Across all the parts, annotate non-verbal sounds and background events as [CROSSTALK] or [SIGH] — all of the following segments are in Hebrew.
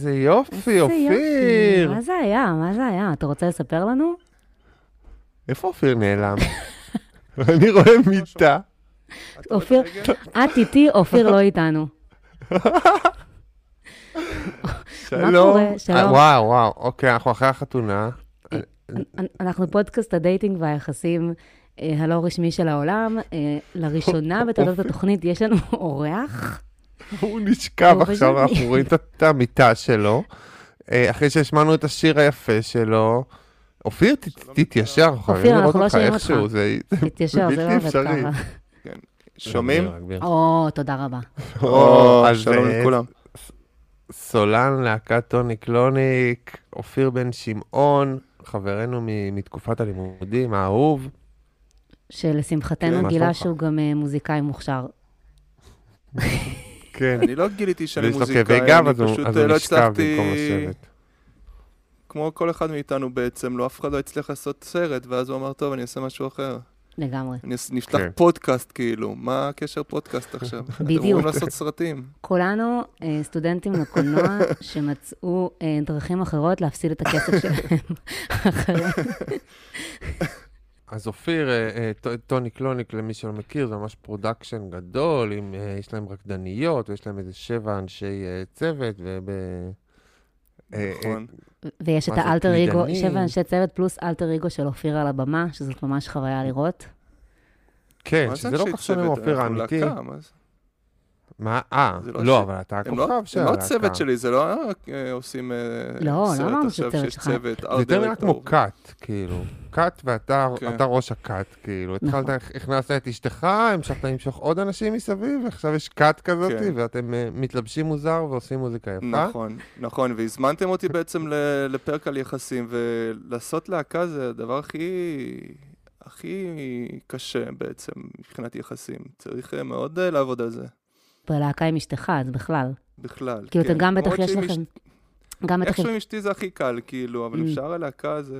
איזה יופי. אופיר. מה זה היה? מה זה היה? אתה רוצה לספר לנו? איפה אופיר נעלם? [LAUGHS] אני רואה מיטה. אופיר, את איתי, אופיר לא איתנו. שלום. אה, וואו, וואו, אוקיי, אנחנו אחרי החתונה. אנ- אנחנו פודקאסט ה dating והיחסים אה, הלא רשמי של העולם. אה, לראשונה בתולדות התוכנית יש לנו אורח. [LAUGHS] הוא נשכב עכשיו, אנחנו רואים את- המיטה שלו. אה, אחרי שהשמענו את השיר היפה שלו. אופיר, תתיישר, אנחנו חייבים אופיר, לראות לא אותך איכשהו. זה בלתי לא אפשרי. ככה. שומעים? או, תודה רבה. [LAUGHS] או, שלום אה, לכולם. סולן, להקת טוני קלוניק, אופיר בן שמעון, חברנו מתקופת הלימודים, האהוב. שלשמחתנו כן, גילה שלומך? שהוא גם אה, מוזיקאי מוכשר. [LAUGHS] כן, אני לא גיליתי שאני מוזיקאי, אני פשוט אה, לא הצלחתי. כמו כל אחד מאיתנו בעצם, לא אף אחד לא הצליח לעשות סרט, ואז הוא אמר, טוב, אני אעשה משהו אחר. לגמרי. נפתח כן. פודקאסט כאילו, מה הקשר פודקאסט עכשיו? [LAUGHS] אתם בדיוק. אמורים לעשות סרטים. כולנו אה, סטודנטים לקולנוע [LAUGHS] שמצאו אה, דרכים אחרות להפסיד את הכסף שלהם. [LAUGHS] אחרי- אז אופיר, אה, אה, טוני קלוניק, למי שלא מכיר, זה ממש production גדול, עם, אה, יש להם רקדניות, ויש להם איזה שבע אנשי צוות, וב... נכון. ויש את ה alter ego, קלידנים? שבע אנשי צוות פלוס alter ego של אופיר על הבמה, שזאת ממש חוויה לראות. כן, שזה לא אנשי כך שונה? מאופיר האמיתי. מה? אה, לא לא, ש- אבל אתה לא- הכוכב של הם לא הלהקה. הצוות שלי, זה לא אה, עושים אה, לא, לא סרט עכשיו שיש. צוות, זה יותר נראה כמו. כת, כאילו. כת ואתה כן. ראש הכת, כאילו. נכון. התחלת, הכנסת את אשתך, המשכת למשוך עוד אנשים מסביב, ועכשיו יש כת כזאת, כן. ואתם אה, מתלבשים מוזר ועושים מוזיקה יפה. נכון, נכון, והזמנתם אותי בעצם ל- לפרק על יחסים, ולעשות להקה זה הדבר הכי, הכי קשה בעצם מבחינת יחסים. צריך אה, מאוד אה, לעבוד על זה, בלהקה עם אשתך, אז בכלל. בכלל. כאילו, כן. אתם גם בטח יש לכם... גם בטח... איכשהו עם אשתי זה הכי קל, כאילו, אבל Mm. עם שאר הלהקה זה.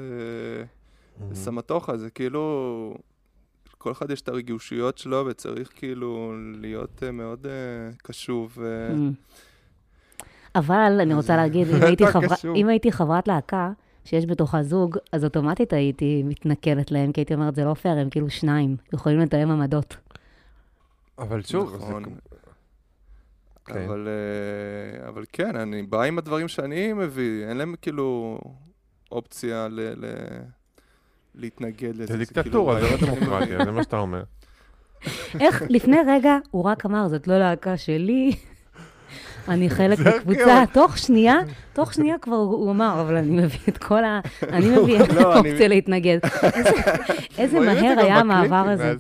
זה סמטוחה, זה כאילו... כל אחד יש את הרגישויות שלו, וצריך כאילו להיות אה, מאוד אה, קשוב. אה, Mm. אבל אני רוצה להגיד, [LAUGHS] אם הייתי חברת להקה שיש בתוכה זוג, אז אוטומטית הייתי מתנכלת להם, כי הייתי אומרת, זה לא פייר, הם כאילו שניים, יכולים לתאם עמדות. אבל שוב, זה... כן. אבל, אה, אבל כן, אני בא עם הדברים שאני מביא, אין להם כאילו אופציה ל... ל... להתנגד לזה. זה כאילו דיקטטורה, זה לא דמוקרטיה. זה מה שאתה אומר. [LAUGHS] איך לפני רגע הוא רק אמר, זאת לא להקה שלי, [LAUGHS] אני חלק מקבוצה. תוך שנייה, תוך שנייה כבר הוא אמר, אבל אני מביא את כל ה... אני [LAUGHS] מביא את לא, האופציה להתנגד. איזה- מהר היה המעבר הזה.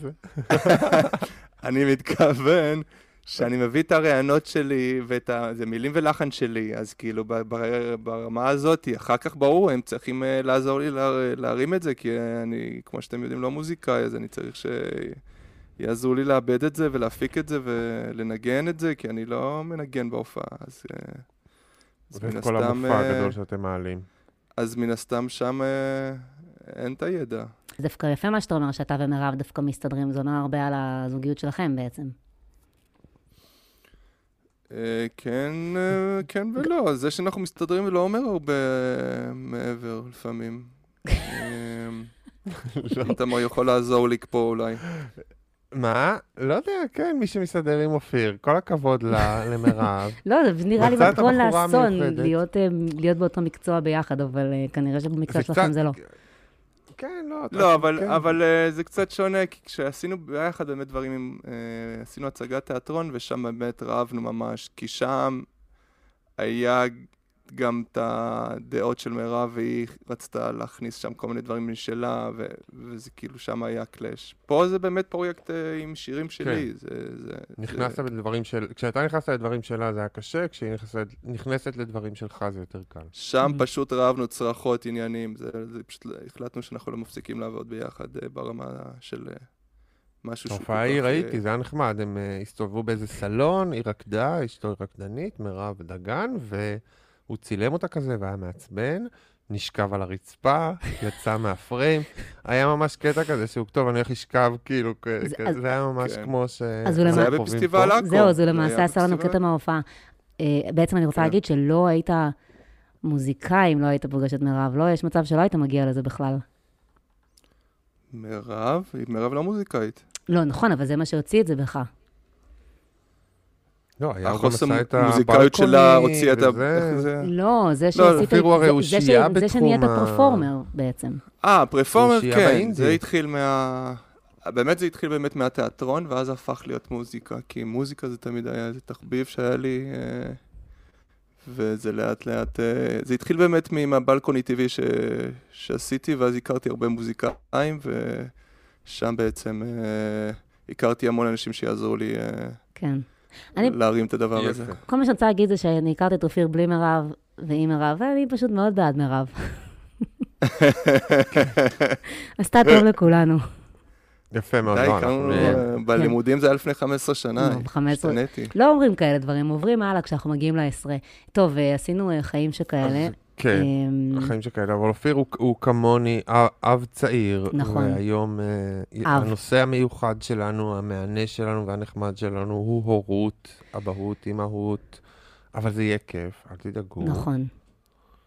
אני מתכוון שאני מביא את הרעיונות שלי, ואת ה... זה מילים ולחן שלי, אז כאילו ברמה הזאת, אחר כך ברור, הם צריכים אה, לעזור לי לה- להרים את זה, כי אני, כמו שאתם יודעים, לא מוזיקאי, אז אני צריך שיעזרו לי לאבד את זה ולהפיק את זה ולנגן את זה, כי אני לא מנגן בהופעה, אז... אה, אז מן ואת כל הסתם, המופע אה, הגדול שאתם מעלים. אז מן הסתם שם אין את הידע. זה דווקא יפה מה שאתה אומר, שאתה ומירב דווקא מסתדרים, זה אומר הרבה על הזוגיות שלכם בעצם. אה, כן, אה, כן ולא, זה שאנחנו מסתדרים לא אומר הרבה מעבר לפעמים. אה, לא. איתמר יכול לעזור לי פה אולי. מה? לא יודע, כן, מי שמסתדר עם אופיר. כל הכבוד למירב. לא, זה נראה לי מתכון לאסון. להיות, אה, להיות באותו מקצוע ביחד, אבל אה, כנראה שבמקצוע שלכם זה לא. כן, לא. לא, אבל, כן. אבל אה, זה קצת שונה, כי כשעשינו ביחד באמת דברים, עם, אה, עשינו הצגת תיאטרון, ושם באמת רבנו ממש, כי שם היה גם את הדעות של מירב, והיא רצתה להכניס שם כל מיני דברים משלה, ו- וזה כאילו שם היה קלאש. פה זה באמת פרויקט אה, עם שירים שלי, זה... זה נכנסת זה... לדברים של... כשאתה נכנסת לדברים שלה זה היה קשה, כשהיא נכנסת, נכנסת לדברים שלך זה יותר קל. שם Mm. פשוט רבנו צרחות, עניינים, זה, זה פשוט החלטנו שאנחנו לא מפסיקים לעבוד ביחד אה, ברמה של אה, משהו שהוא ההיא אה, ראיתי, זה היה נחמד, הם הסתובבו באיזה סלון, היא רקדה, אשתו היא רקדנית, מירב דגן, והוא צילם אותה כזה והיה מעצבן, נשכב על הרצפה, יצא מהפריים, היה ממש קטע כזה שהוא, טוב, אני הולך לשכב, כאילו, כ- אז- כזה, זה היה ממש כן. כמו ש... אז הוא זה היה אנחנו בפסטיבל. עכו. זהו, הוא זה למעשה עשה לנו. קטע מההופעה. אה, בעצם אני רוצה כן. להגיד שלא היית מוזיקאי אם לא היית פוגש את מירב. לא, יש מצב שלא היית מגיע לזה בכלל. מירב, מירב לא מוזיקאית. לא, נכון, אבל זה מה שהוציא את זה בך. לא, היה הוא גם עשה את המוזיקאית שלה הבלקוני, הוציאה את ה... איך זה? לא, זה שעשית... אפילו הרי זה- הוא זה ש- שיעה זה שנהיית בתחום ה- פרפורמר בעצם. אה, פרפורמר, כן. זה התחיל מה... באמת זה התחיל באמת מהתיאטרון, ואז הפך להיות מוזיקה, כי מוזיקה זה תמיד היה איזה תחביב שהיה לי, אה, וזה לאט לאט, אה, זה התחיל באמת מהבלקוני טבעי ש... שעשיתי, ואז הכרתי הרבה מוזיקאים, ושם בעצם אה, הכרתי המון אנשים שיעזרו לי אה, כן. אני- להרים את הדבר הזה. כל מה שאני רוצה להגיד זה שאני הכרתי את אופיר בלי מירב ועם מירב, ואני פשוט מאוד בעד מירב. [LAUGHS] עשתה טוב לכולנו. יפה מאוד. די, אה, בלימודים זה היה לפני 15 שנה, נו, 15. השתניתי. לא אומרים כאלה דברים, עוברים הלאה כשאנחנו מגיעים לעשרה. טוב, אה, עשינו אה, חיים שכאלה. כן, אמ, החיים שכאלה, אבל אופיר הוא, הוא כמוני אב, צעיר. נכון. והיום אה, אב. הנושא המיוחד שלנו, המהנה שלנו והנחמד שלנו הוא הורות, אבהות, אימהות, אבל זה יהיה כיף, אל תדאגו. נכון.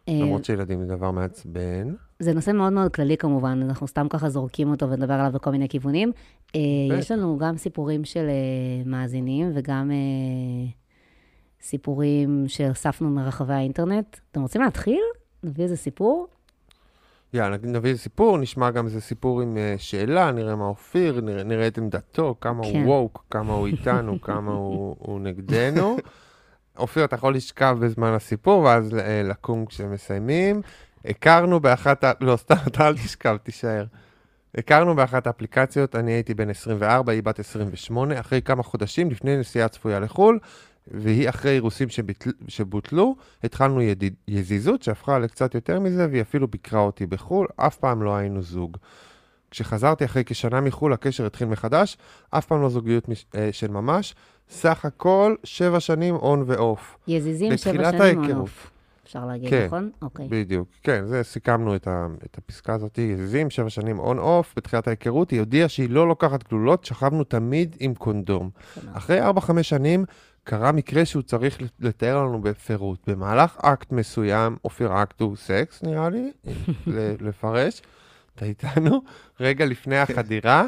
אה, למרות שילדים זה דבר מעצבן. זה נושא מאוד מאוד כללי כמובן, אנחנו סתם ככה זורקים אותו ונדבר עליו בכל מיני כיוונים. אה. יש לנו גם סיפורים של מאזינים וגם סיפורים שאספנו מרחבי האינטרנט. אתם רוצים להתחיל? נביא איזה סיפור? יאללה, נביא איזה סיפור, נשמע גם איזה סיפור עם אה, שאלה, נראה מה אופיר, נראה, נראה את עמדתו, כמה כן. הוא ווק, כמה הוא איתנו, כמה הוא, הוא נגדנו. אופיר, אתה יכול לשכב בזמן הסיפור, ואז אה, לקום כשמסיימים. הכרנו באחת. לא, סתם, אתה אל תשכב, תישאר. הכרנו באחת האפליקציות, אני הייתי בן 24, היא בת 28, אחרי כמה חודשים לפני נסיעה צפויה לחו"ל, והיא אחרי אירוסים שביטל, שבוטלו, התחלנו ידיד, יזיזות שהפכה לקצת יותר מזה, והיא אפילו ביקרה אותי בחו"ל, אף פעם לא היינו זוג. כשחזרתי אחרי כשנה מחו"ל, הקשר התחיל מחדש, אף פעם לא זוגיות מש, אה, של ממש, סך הכל שבע שנים on ו off. יזיזים שבע שנים ההיכרות. on-off. אפשר להגיד, כן. נכון? אוקיי. בדיוק, כן, זה סיכמנו את, ה, את הפסקה הזאת, יזיזים, שבע שנים on-off, בתחילת ההיכרות, היא הודיעה שהיא לא לוקחת גלולות, שכבנו תמיד עם קונדום. אחרי 4-5 שנים קרה מקרה שהוא צריך לתאר לנו בפירוט. במהלך אקט מסוים, אופיר אקט הוא סקס, נראה לי, [LAUGHS] ל- לפרש. אתה איתנו? רגע לפני החדירה,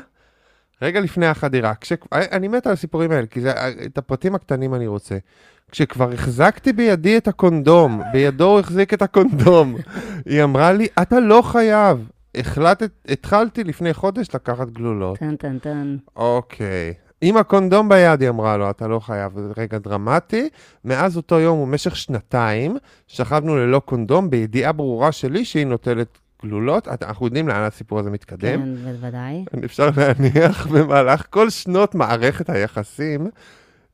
רגע לפני החדירה. כש... אני מת על הסיפורים האלה, כי זה, את הפרטים הקטנים אני רוצה. כשכבר החזקתי בידי את הקונדום, בידו הוא החזיק את הקונדום, [LAUGHS] היא אמרה לי, אתה לא חייב. החלטת, התחלתי לפני חודש לקחת גלולות. טן טן טן. אוקיי. עם הקונדום ביד, היא אמרה לו, אתה לא חייב. זה רגע דרמטי. מאז אותו יום ובמשך שנתיים, שכבנו ללא קונדום, בידיעה ברורה שלי שהיא נוטלת גלולות. אנחנו יודעים לאן הסיפור הזה מתקדם. כן, בוודאי. אפשר להניח [LAUGHS] במהלך כל שנות מערכת היחסים,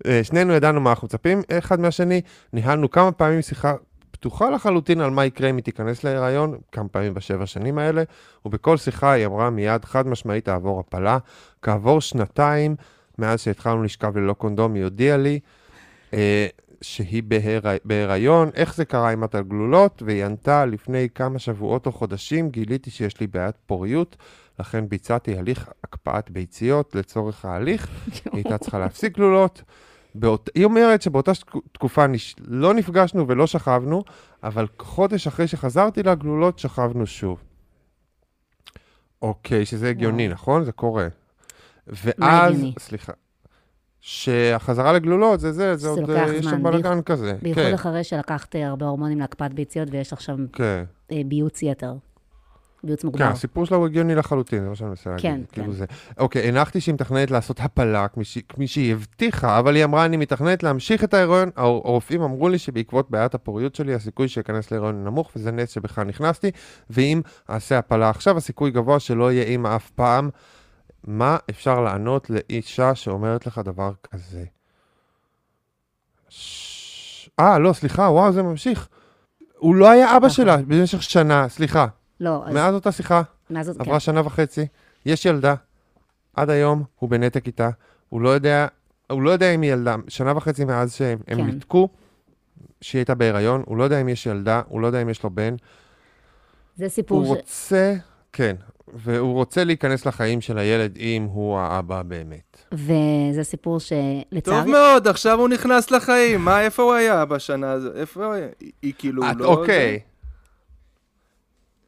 אה, שנינו ידענו מה אנחנו מצפים אחד מהשני, ניהלנו כמה פעמים שיחה פתוחה לחלוטין על מה יקרה אם היא תיכנס להיריון, כמה פעמים בשבע שנים האלה, ובכל שיחה היא אמרה מיד חד משמעית תעבור הפלה. כעבור שנתיים, מאז שהתחלנו לשכב ללא קונדום, היא הודיעה לי אה, שהיא בהיר... בהיריון, איך זה קרה עם התגלולות, והיא ענתה לפני כמה שבועות או חודשים, גיליתי שיש לי בעיית פוריות, לכן ביצעתי הליך הקפאת ביציות לצורך ההליך, היא הייתה צריכה להפסיק גלולות. באות... היא אומרת שבאותה שק- תקופה נש... לא נפגשנו ולא שכבנו, אבל חודש אחרי שחזרתי לגלולות, שכבנו שוב. אוקיי, שזה הגיוני. נכון? זה קורה. ואז? סליחה, שהחזרה לגלולות זה זה, זה עוד, אה, יש עוד בלאגן כזה. בייחוד כן, אחרי שלקחת אה, הרבה הורמונים להקפאת ביציות ויש עכשיו כן. אה, ביוץ יתר. ביוץ כן, מוגבר. הסיפור שלה הוא הגיוני לחלוטין, זה מה שאני מנסה להגיד. כן, כאילו כן. זה. אוקיי, הנחתי שהיא מתכננת לעשות הפלה, כמי שהיא- הבטיחה, אבל היא אמרה, אני מתכננת להמשיך את ההיריון. הר- הרופאים אמרו לי שבעקבות בעיית הפוריות שלי, הסיכוי שאכנס להיריון נמוך, וזה נס שבכלל נכנסתי, ואם אעשה הפלה עכשיו, הסיכוי גבוה שלא יהיה אימא אף פעם. מה אפשר לענות לאישה שאומרת לך דבר כזה? ש- אה, לא, סליחה, וואו, זה ממשיך. הוא לא היה אבא ככה. שלה במשך שנה, סליחה. לא, אז מאז אותה שיחה, מאז זאת, כן. עברה שנה וחצי, יש ילדה, עד היום הוא בנתק איתה, הוא לא יודע, הוא לא יודע אם היא ילדה, שנה וחצי מאז שהם הם כן. ניתקו, שהיא הייתה בהיריון, הוא לא יודע אם יש ילדה, הוא לא יודע אם יש לו בן, זה סיפור הוא ש... רוצה כן, והוא רוצה להיכנס לחיים של הילד אם הוא האבא באמת. וזה סיפור טוב שלצערי... מאוד, עכשיו הוא נכנס לחיים. מה, איפה הוא היה בשנה הזאת? איפה הוא היה? היא- כאילו את- לא... אוקיי. זה-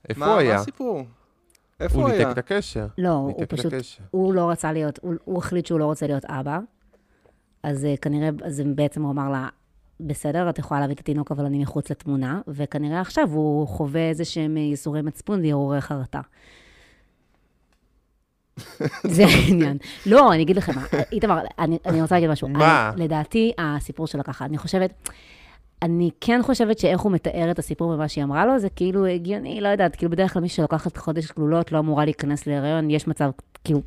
איפה מה- הוא מה היה? הסיפור? איפה הוא הוא היה? ניתק את הקשר. לא, הוא פשוט. הוא לא רצה להיות, הוא, הוא החליט שהוא לא רוצה להיות אבא. אז אה, כנראה, אז בעצם הוא אמר לה, בסדר, את יכולה להביא את התינוק, אבל אני מחוץ לתמונה, וכנראה עכשיו הוא חווה איזה שהם ייסורי מצפון והרהורי חרטה. [LAUGHS] זה העניין. לא, אני אגיד לכם מה, איתמר, אני, אני רוצה להגיד משהו. מה? אני, לדעתי, הסיפור של לקחת, אני חושבת, אני כן חושבת שאיך הוא מתאר את הסיפור ומה שהיא אמרה לו, זה כאילו הגיוני, לא יודעת, כאילו בדרך כלל מי שלוקחת חודש גלולות לא אמורה להיכנס להיריון, יש מצב, כאילו,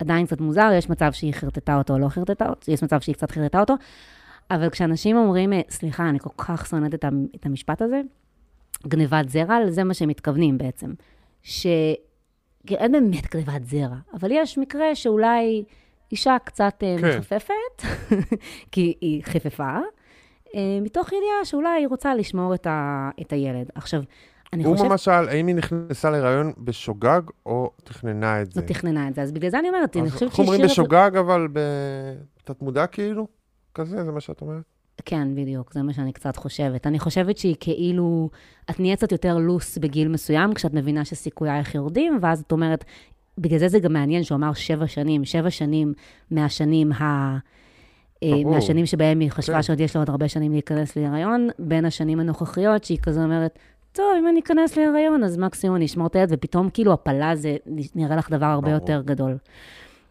עדיין קצת מוזר, יש מצב שהיא חרטטה אותו או לא חרטטה אותו, יש מצב שהיא קצת חרטטה אותו, אבל כשאנשים אומרים, סליחה, אני כל כך שונאת את המשפט הזה, גנבת זרע, לזה מה שהם מתכוונים בעצם. ש... אין באמת גנבת זרע, אבל יש מקרה שאולי אישה קצת אה, כן. מחפפת, [LAUGHS] כי היא חיפפה, אה, מתוך ידיעה שאולי היא רוצה לשמור את, ה... את הילד. עכשיו, אני הוא חושבת... ממש שאל האם היא נכנסה להיריון בשוגג או תכננה את זה. לא תכננה את זה, אז בגלל זה אני אומרת, אני חושבת שהיא אומרים השאירה... את- בשוגג, אבל בתת-מודע כאילו? כזה, זה מה שאת אומרת? כן, בדיוק, זה מה שאני קצת חושבת. אני חושבת שהיא כאילו, את נהיית קצת יותר לוס בגיל מסוים, כשאת מבינה שסיכוייך יורדים, ואז את אומרת, בגלל זה זה גם מעניין שהוא אמר שבע שנים, שבע שנים מהשנים ה... אה, ברור. מהשנים שבהם היא חשבה כן. שעוד יש לה עוד הרבה שנים להיכנס להיריון, בין השנים הנוכחיות, שהיא כזה אומרת, טוב, אם אני אכנס להיריון, אז מקסימום אני אשמור את הילד, ופתאום כאילו הפלה זה נראה לך דבר הרבה ברור. יותר גדול.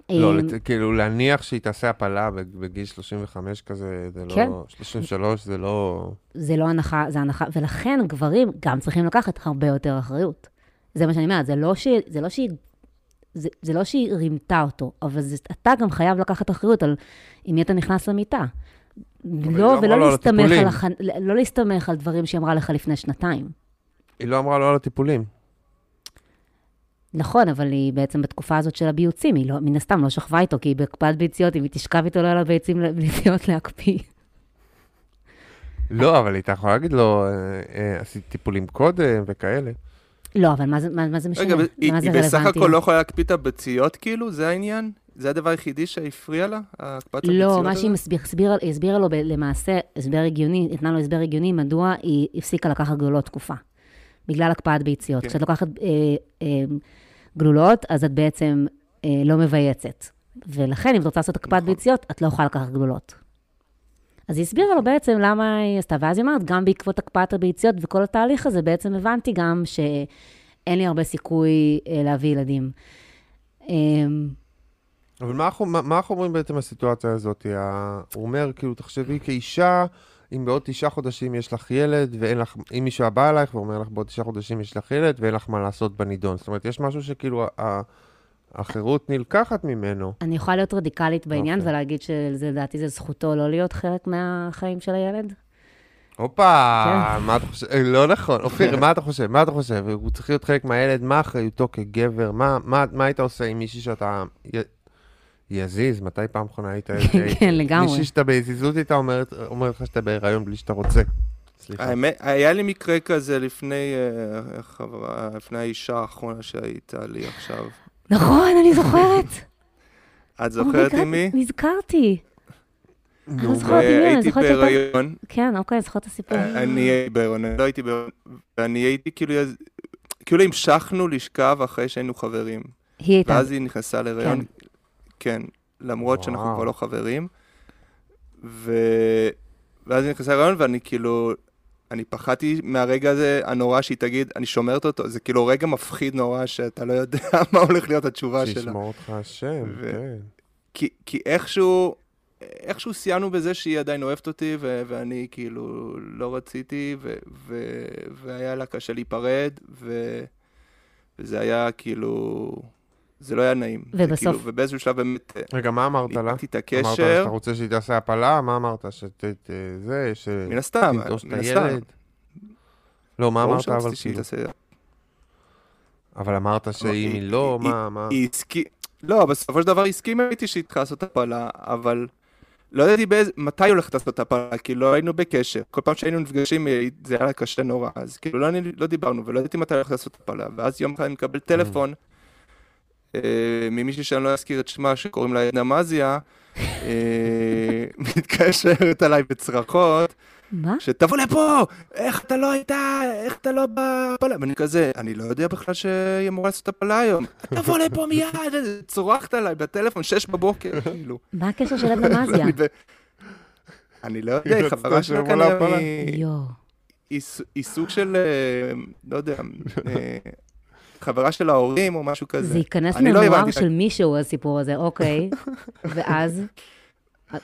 לא, כאילו להניח שהיא תעשה הפלה בג- בגיל 35 כזה, זה כן. לא... 33 זה לא... זה לא הנחה, זה הנחה, ולכן גברים גם צריכים לקחת הרבה יותר אחריות. זה מה שאני אומרת, זה לא, ש, זה לא שהיא... זה, זה לא שהיא רימתה אותו, אבל זה, אתה גם חייב לקחת אחריות על עם מי אתה נכנס למיטה. לא, לא ולא על להסתמך. על, הח... לא להסתמך על דברים שהיא אמרה לך לפני שנתיים. היא לא אמרה לו על הטיפולים. נכון, אבל היא בעצם בתקופה הזאת של הביוצים, היא לא, מן הסתם לא שכבה איתו, כי היא בהקפאת ביציות, אם היא תשכב איתו לא היה לה ביצים, [LAUGHS] ביציות להקפיא. לא, אבל היא הייתה יכולה להגיד לו, אה, אה, עשית טיפולים קודם וכאלה. לא, אבל מה זה, מה, מה זה משנה? רגע, היא זה היא בסך? הכל לא יכולה להקפיא את הביציות, כאילו? זה העניין? זה הדבר היחידי שהפריע לה? הקפאת הביציות לא, מה? שהיא מסביר, הסבירה, הסבירה לו ב- למעשה, הסבר הגיוני, נתנה לו הסבר הגיוני מדוע היא הפסיקה לקחת גלולות תקופה. בגלל הקפאת ביציות. כן. כשאת לוקחת אה, אה, גלולות, אז את בעצם אה, לא מבייצת. ולכן, אם את רוצה לעשות הקפאת נכון. ביציות, את לא יכולה לקחת גלולות. אז היא הסבירה לו בעצם למה היא עשתה, ואז היא אומרת, גם בעקבות הקפאת הביציות וכל התהליך הזה, בעצם הבנתי גם שאין לי הרבה סיכוי אה, להביא ילדים. אה, אבל מה אנחנו, מה, מה אנחנו אומרים בעצם בסיטואציה הזאת? הוא אומר, כאילו, תחשבי כאישה, אם בעוד תשעה חודשים יש לך ילד, ואין לך, אם מישהו בא אלייך ואומר לך, בעוד תשעה חודשים יש לך ילד, ואין לך מה לעשות בנידון. זאת אומרת, יש משהו שכאילו, החירות נלקחת ממנו. אני יכולה להיות רדיקלית בעניין אוקיי. ולהגיד שלדעתי זה זכותו לא להיות חלק מהחיים של הילד. הופה, כן. מה אתה חושב? אה, לא נכון. אופיר, מה אתה חושב? מה אתה חושב? הוא צריך להיות חלק מהילד, מה אחריותו כגבר? מה, מה, מה היית עושה עם מישהי שאתה... יזיז, מתי פעם אחרונה היית... [LAUGHS] כן, לגמרי. מישהי שאתה בהזיזות איתה אומרת אומרת לך שאתה בהיריון בלי שאתה רוצה. סליחה. האמת, היה לי מקרה כזה לפני, אה, חברה, לפני האישה האחרונה שהייתה לי עכשיו. נכון, אני זוכרת. [LAUGHS] את זוכרת Oh עם מי? נזכרתי. נו, לא זוכרת. עם מי, אני והייתי זוכרת שהייתה- בהיריון, כן, אוקיי, אני זוכרת את הסיפור. אני הייתי בהיריון, אני לא הייתי בהיריון, ואני הייתי כאילו, כאילו המשכנו לשכב אחרי שהיינו חברים. היא הייתה... ואז היא נכנסה להיריון, כן, למרות שאנחנו וואו. כבר לא חברים. ו... ואז היא נכנסה להיריון, ואני כאילו, אני פחדתי מהרגע הזה הנורא שהיא תגיד, אני שומרת אותו, זה כאילו רגע מפחיד נורא שאתה לא יודע [LAUGHS] מה הולך להיות התשובה שלה. שישמור אותך השם, ו- כן. כי, כי איכשהו, איכשהו סיימנו בזה שהיא עדיין אוהבת אותי, ו- ואני כאילו לא רציתי, ו- ו- והיה לה קשה להיפרד, ו- וזה היה כאילו, זה לא היה נעים. ובסוף- כאילו, ובאיזשהו שלב באמת אה, רגע, מה אמרת לה? את אמרת לה הקשר, שאתה רוצה שהיא תעשה הפלה? מה אמרת? שת... ת- זה, ש... מן הסתם, את מן הסתם. לא, מה אמרת אבל כאילו? אבל אמרת שאם היא- לא, היא- מה, מה? היא הסכימה, לא, בסופו של דבר היא הסכימה איתי שהיא צריכה לעשות הפלה, אבל לא ידעתי באיזה, מתי היא הולכת לעשות הפלה, כי לא היינו בקשר. כל פעם שהיינו נפגשים אה, זה היה לה קשה נורא, אז כאילו לא, לא דיברנו ולא ידעתי מתי היא הולכת לעשות הפלה. ואז יום אחד אני מקבל טלפון אה, ממישהי שאני לא אזכיר את שמה, שקוראים לה עדנה מזיה, אה, [LAUGHS] מתקשרת אליי בצרחות. מה? שתבוא לפה, איך אתה לא הייתה, איך אתה לא בהפלה? ואני כזה, אני לא יודע בכלל שהיא אמורה לעשות הפלה היום. [LAUGHS] תבוא לפה מיד, צורחת עליי בטלפון, שש בבוקר, [LAUGHS] כאילו. מה הקשר של עדנה מזיה? אני לא יודע, היא חברה שלה כנראה, היא סוג של, אה, לא יודע, אה, חברה של ההורים או משהו כזה. זה ייכנס לממואר לא של מישהו, הסיפור הזה, אוקיי. [LAUGHS] ואז?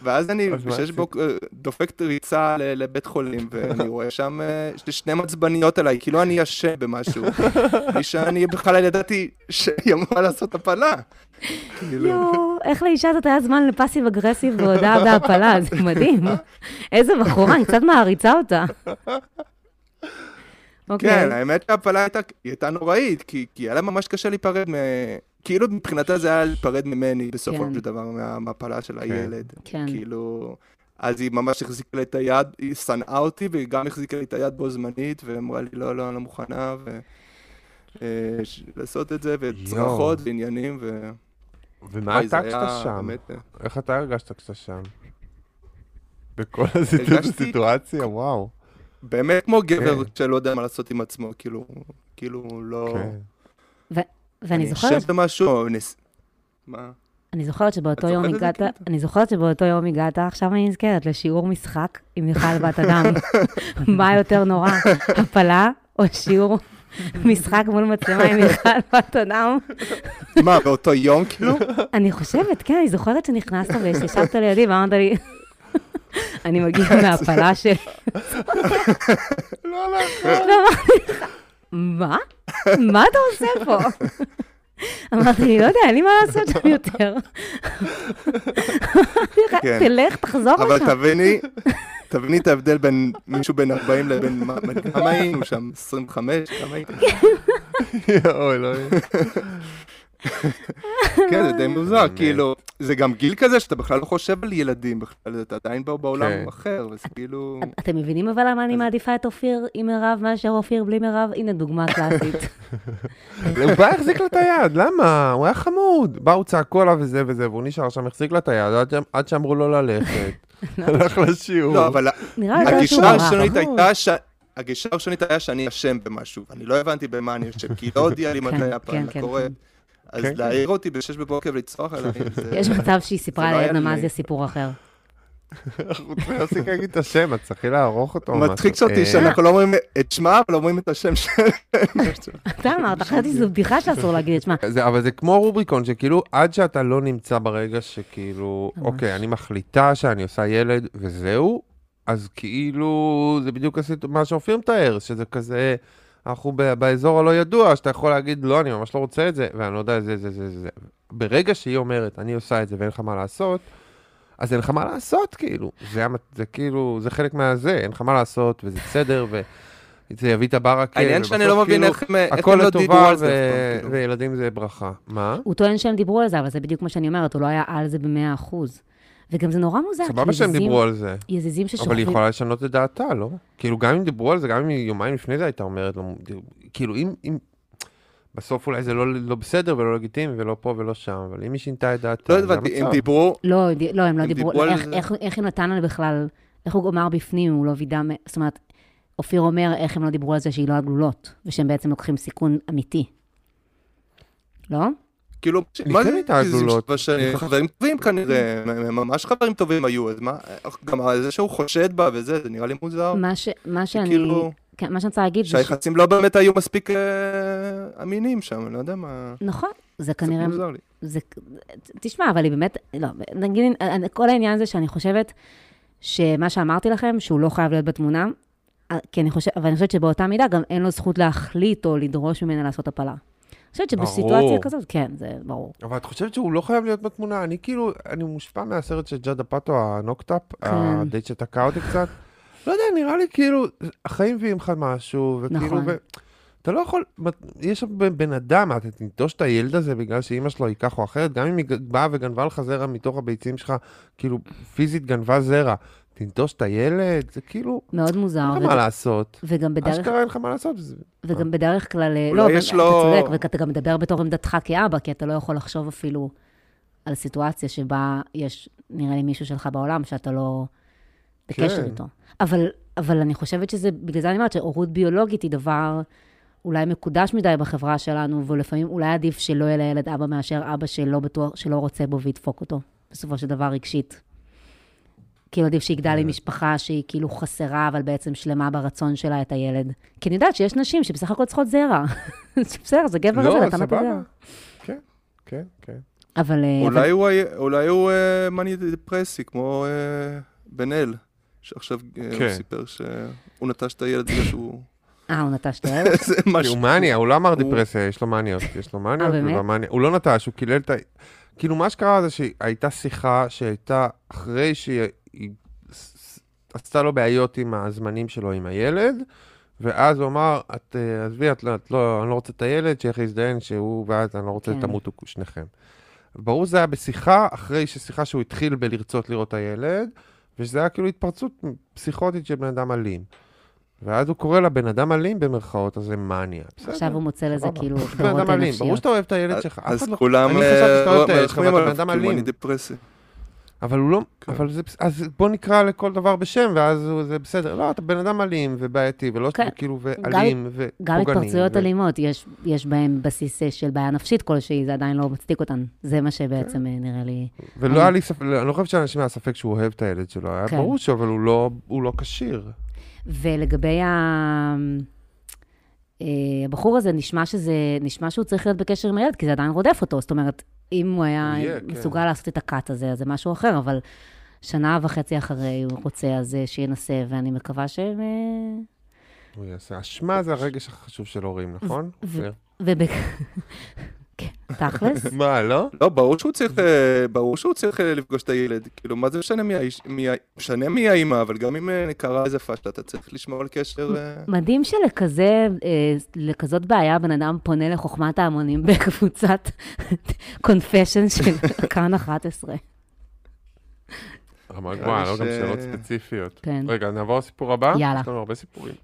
ואז אני בשש בוקר דופק ריצה לבית חולים, ואני רואה שם, יש לי שני מעצבניות עליי, כאילו אני אשם במשהו. [LAUGHS] בלי שאני בכלל ידעתי שהיא אמורה לעשות הפלה. כאילו. יואו, איך לאישה הזאת היה זמן לפאסיב אגרסיב והודעה בהפלה, זה מדהים. [LAUGHS] איזה בחורה, אני קצת מעריצה אותה. אוקיי. כן, האמת שההפלה הייתה נוראית, כי היה לה ממש קשה להיפרד מ... כאילו מבחינתה זה היה להיפרד ממני בסופו כן. של דבר, מהמפלה של כן. הילד. כן. כאילו, אז היא ממש החזיקה לי את היד, היא שנאה אותי, והיא גם החזיקה לי את היד בו זמנית, ואמרה לי, לא, לא, אני לא מוכנה, ו... אה, לעשות את זה, וצרחות ועניינים, ו... ומה אתה כשאתה שם? אה, איך אתה הרגשת כשאתה שם? בכל הסיטואציה, וואו. באמת כמו גבר כן. שלא יודע מה לעשות עם עצמו, כאילו, כאילו לא... ואני זוכרת... אני חושב במשהו, מה? אני זוכרת שבאותו יום הגעת, אני זוכרת שבאותו יום הגעת, עכשיו אני נזכרת, לשיעור משחק עם מיכל בת אדם. [LAUGHS] מה יותר נורא, הפלה או שיעור משחק מול מצלמה עם מיכל בת אדם? מה, באותו יום כאילו? אני חושבת, כן, אני זוכרת שנכנסת וישבת לידי ואמרת לי, אני מגיע [LAUGHS] מהפלה של... לא נכון. מה? מה אתה עושה פה? אמרתי לא יודע, אין לי מה לעשות שם יותר. כן. תלך, תחזור לשם. אבל תביני, תביני את ההבדל בין מישהו בן 40 לבין, כמה היינו שם? 25? כמה הייתם? [LAUGHS] אוי, לא... [LAUGHS] כן, זה די מוזר, כאילו, זה גם גיל כזה שאתה בכלל לא חושב על ילדים בכלל, אתה עדיין בעולם כן. אחר, וזה כאילו... אתם מבינים אבל למה אני מעדיפה את אופיר עם מירב מאשר אופיר בלי מירב? הנה דוגמה קלאסית. [LAUGHS] הוא בא, החזיק לה את היד, למה? הוא היה חמוד. באו, צעקו עליו וזה וזה, והוא נשאר שם, החזיק לה את היד, עד שאמרו לו ללכת. [LAUGHS] הלך לשיעור. לא, אבל הגישה הראשונית הייתה ש... הגישה הראשונית היה שאני אשם במשהו, אני לא הבנתי במה אני אשם, כי לא הודיע לי מתי הפעם קורה. אז כן. להעיר אותי בשש בבוקר ולצרוח עליי, זה... יש מצב שהיא סיפרה לעדנה מה זה סיפור אחר. אנחנו צריכים להפסיק להגיד את השם, את צריכה לערוך אותו. מצחיק אותי אה. שאנחנו לא אומרים את שמה, אבל אומרים את השם שלהם. אתה אמרת, חשבתי שזו בדיחה שאסור להגיד את שמה. אבל זה כמו רובריקון, שכאילו, עד שאתה לא נמצא ברגע שכאילו, אוקיי, אני מחליטה שאני עושה ילד וזהו, אז כאילו, זה בדיוק מה שאופיר מתאר, שזה כזה... אנחנו באזור הלא ידוע, שאתה יכול להגיד, לא, אני ממש לא רוצה את זה, ואני לא יודע, זה, זה, זה, זה. ברגע שהיא אומרת, אני עושה את זה ואין לך מה לעשות, אז אין לך מה לעשות, כאילו. זה, זה כאילו, זה חלק מהזה, אין לך מה לעשות, וזה בסדר, וזה יביא את הברקה. העניין שאני לא מבין כאילו, איך הם לא דיברו על זה. כאילו. וילדים זה ברכה. מה? הוא טוען שהם דיברו על זה, אבל זה בדיוק מה שאני אומרת, הוא לא היה על זה במאה אחוז. וגם זה נורא מוזר. סבבה שהם דיברו על זה. יזיזים ששוכבים. אבל היא יכולה לשנות את דעתה, לא? כאילו, גם אם דיברו על זה, גם אם יומיים לפני זה הייתה אומרת, כאילו, אם... אם... בסוף אולי זה לא, לא בסדר ולא לגיטימי ולא פה ולא שם, אבל אם היא שינתה את דעתה, לא הבנתי, הם דיברו... לא, לא, הם לא דיברו, איך, איך, איך היא נתנה בכלל, איך הוא אמר בפנים, הוא לא וידא, זאת אומרת, אופיר אומר איך הם לא דיברו על זה שהיא לא הגלולות, ושהם בעצם לוקחים סיכון אמיתי. לא? כאילו, מה זה איתה הגלולות? חברים טובים כנראה, ממש חברים טובים היו, אז מה, גם זה שהוא חושד בה וזה, זה נראה לי מוזר. מה שאני... כן, מה שאני רוצה להגיד... שהיחסים לא באמת היו מספיק אה, אמינים שם, אני לא יודע מה... נכון, זה כנראה... זה מוזר לי. זה... תשמע, אבל היא באמת... לא, נגיד, כל העניין זה שאני חושבת שמה שאמרתי לכם, שהוא לא חייב להיות בתמונה, אה, כי אני חושבת, אבל אני חושבת שבאותה מידה גם אין לו זכות להחליט או לדרוש ממנה לעשות הפלה. חושבת שבסיטואציה כזאת, כן, זה ברור. אבל את חושבת שהוא לא חייב להיות בתמונה? אני כאילו, אני מושפע מהסרט של Judd Apatow, ה Knocked Up, כן. הדייט שתקע אותי קצת. לא יודע, נראה לי כאילו, החיים מביאים לך משהו, וכאילו, נכון. אתה לא יכול, יש בן בן אדם, אתה תנטוש את הילד הזה בגלל שאימא שלו היא כך או אחרת, גם אם היא באה וגנבה לך זרע מתוך הביצים שלך, כאילו, פיזית גנבה זרע. תנטוש את הילד, זה כאילו, מאוד מוזר. אין לך וג- מה לעשות. וגם בדרך, אשכרה אין לך מה לעשות. וגם בדרך כלל, אה, לא, יש אתה לו- צודק, ואתה גם מדבר בתור עמדתך כאבא, כי אתה לא יכול לחשוב אפילו על סיטואציה שבה יש, נראה לי, מישהו שלך בעולם שאתה לא בקשר כן. איתו. אבל, אבל אני חושבת שזה, בגלל זה אני אומרת שהורות ביולוגית היא דבר אולי מקודש מדי בחברה שלנו, ולפעמים אולי עדיף שלא יהיה לילד אבא מאשר אבא שלא בטוח, שלא רוצה בו וידפוק אותו, בסופו של דבר רגשית. כאילו עדיף שיגדל עם משפחה שהיא כאילו חסרה, אבל בעצם שלמה ברצון שלה את הילד. כי אני יודעת שיש נשים שבסך הכל צריכות זרע. זה [LAUGHS] בסדר, זה גבר הזה, לא, נתן לה את הזרע. סבבה. כן, כן, כן. אבל... אה, אולי הוא אולי הוא אה, מאני דפרסי, כמו אה, בן אל, שעכשיו הוא כן. סיפר שהוא נטש את הילד בגלל שהוא... [LAUGHS] אה, הוא נטש את [LAUGHS] הילד? זה משהו. הוא מניה, הוא לא אמר דיפרסיה, יש לו מניות, יש לו מניות, לא. הוא לא נטש, הוא קילל את ה... כאילו, מה שקרה זה שהייתה שיחה שהייתה אחרי שהיא היא עשתה לו בעיות עם הזמנים שלו עם הילד, ואז הוא אמר, את, אה, עזבי, את, לא- את לא, אני לא רוצה את הילד, שאיך יזדיין שהוא ואת, אני לא רוצה כן. שתמותו שניכם. ברור זה היה בשיחה, אחרי ששיחה שהוא התחיל בלרצות לראות את הילד, ושזה היה כאילו התפרצות פסיכוטית של בן אדם אלים. ואז הוא קורא לבן אדם אלים במרכאות, אז זה מניה. בסדר. עכשיו הוא מוצא לזה. כאילו הוא בן אדם הגדרות אלים, ברור. שאתה אוהב את הילד שלך, אז לא... כולם אני חשבתי שאתה אוהב את הילד שלך, מרחמים ואתה בן עליו, אדם מאני אלים. דפרסי. אבל הוא לא... כן. אבל זה... אז בוא נקרא לכל דבר בשם, ואז הוא- זה בסדר. לא, אתה בן אדם אלים ובעייתי, ולא כן. כאילו, ואלים ופוגעני. גם התפרצויות ו- אלימות, יש, יש בהן בסיס אה, של בעיה נפשית כלשהי, זה עדיין לא מצדיק אותן. זה מה שבעצם כן. אה, נראה לי... ולא היה לי ספק, אני לא חושב שאנשים היה ספק שהוא אוהב את הילד שלו, היה כן. ברור שהוא, אבל הוא לא- הוא לא כשיר. ולגבי ה... אה, הבחור הזה, נשמע שזה, נשמע שהוא צריך להיות בקשר עם הילד, כי זה עדיין רודף אותו. זאת אומרת, אם הוא היה יהיה, כן. מסוגל לעשות את הקאט הזה, אז זה משהו אחר, אבל שנה וחצי אחרי הוא רוצה, אז אה, שינסה, ואני מקווה שהם... אה, הוא יעשה. אשמה זה הרגש החשוב של הורים, נכון? תכלס. [LAUGHS] מה, לא? לא, ברור שהוא צריך, אה, ברור שהוא צריך אה, לפגוש את הילד. כאילו, מה זה משנה מי האיש, משנה מי האימא, אבל גם אם אה, קרה איזה פשטה, אתה צריך לשמור על קשר... מדהים שלכזה, לכזאת בעיה, בן אדם פונה לחוכמת ההמונים [LAUGHS] בקבוצת קונפשן של כאן 11. רמה גבוהה, לא גם שאלות ספציפיות. כן. רגע, נעבור לסיפור הבא? יאללה. יש לנו הרבה סיפורים.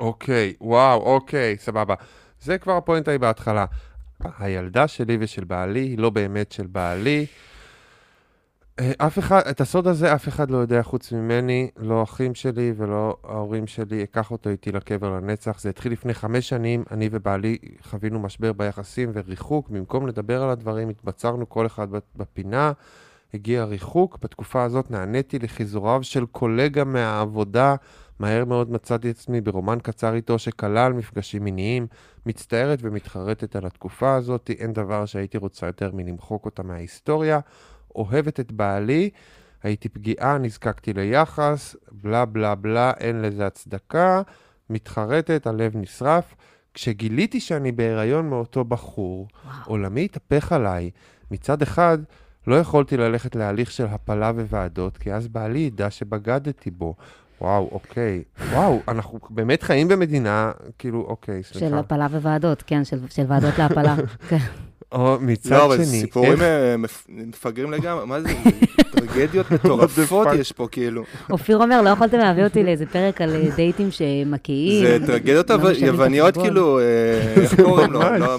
אוקיי, וואו, אוקיי, סבבה. זה כבר הפואנטה היא בהתחלה. הילדה שלי ושל בעלי היא לא באמת של בעלי. אה, אף אחד, את הסוד הזה אף אחד לא יודע חוץ ממני, לא אחים שלי ולא ההורים שלי, אקח אותו איתי לקבר לנצח. זה התחיל לפני חמש שנים, אני ובעלי חווינו משבר ביחסים וריחוק. במקום לדבר על הדברים, התבצרנו כל אחד בפינה. הגיע ריחוק. בתקופה הזאת נעניתי לחיזוריו של קולגה מהעבודה. מהר מאוד מצאתי עצמי ברומן קצר איתו שכלל מפגשים מיניים. מצטערת ומתחרטת על התקופה הזאת, אין דבר שהייתי רוצה יותר מלמחוק אותה מההיסטוריה. אוהבת את בעלי, הייתי פגיעה, נזקקתי ליחס, בלה בלה בלה, אין לזה הצדקה. מתחרטת, הלב נשרף. כשגיליתי שאני בהיריון מאותו בחור, עולמי התהפך עליי. מצד אחד, לא יכולתי ללכת להליך של הפלה וועדות, כי אז בעלי ידע שבגדתי בו. וואו, אוקיי. וואו, אנחנו באמת חיים במדינה, כאילו, אוקיי, של סליחה. הפלה וועדות, כן, של של ועדות להפלה. [LAUGHS] כן. או מצד לא, אבל שני, סיפורים איך- אה, מפ- מפגרים לגמרי, מה זה, טרגדיות [LAUGHS] מטורפות? יש פה, כאילו. אופיר אומר, לא יכולתם להביא אותי לאיזה פרק על אה, דייטים שמקיאים. זה טרגדיות לא אבל- יווניות. כאילו, אה, איך קוראים לו? לא-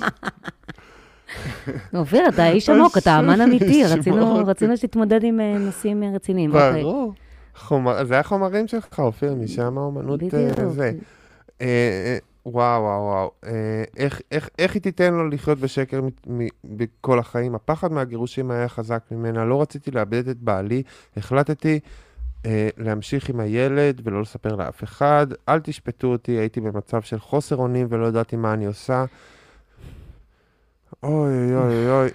אופיר, אתה איש עמוק, אתה אמן אמיתי, [LAUGHS] רצינו שתתמודד עם אה, נושאים אה, רציניים. אוקיי. ברור. חומר, זה החומרים שלך, אופיר, משם האומנות אה. זה. אה, אה, וואו, וואו, וואו. אה, איך, איך, איך היא תיתן לו לחיות בשקר מ- מ- בכל החיים? הפחד מהגירושים היה חזק ממנה, לא רציתי לאבד את בעלי, החלטתי אה, להמשיך עם הילד ולא לספר לאף אחד. אל תשפטו אותי, הייתי במצב של חוסר אונים ולא ידעתי מה אני עושה. אוי, אוי, אוי, אוי.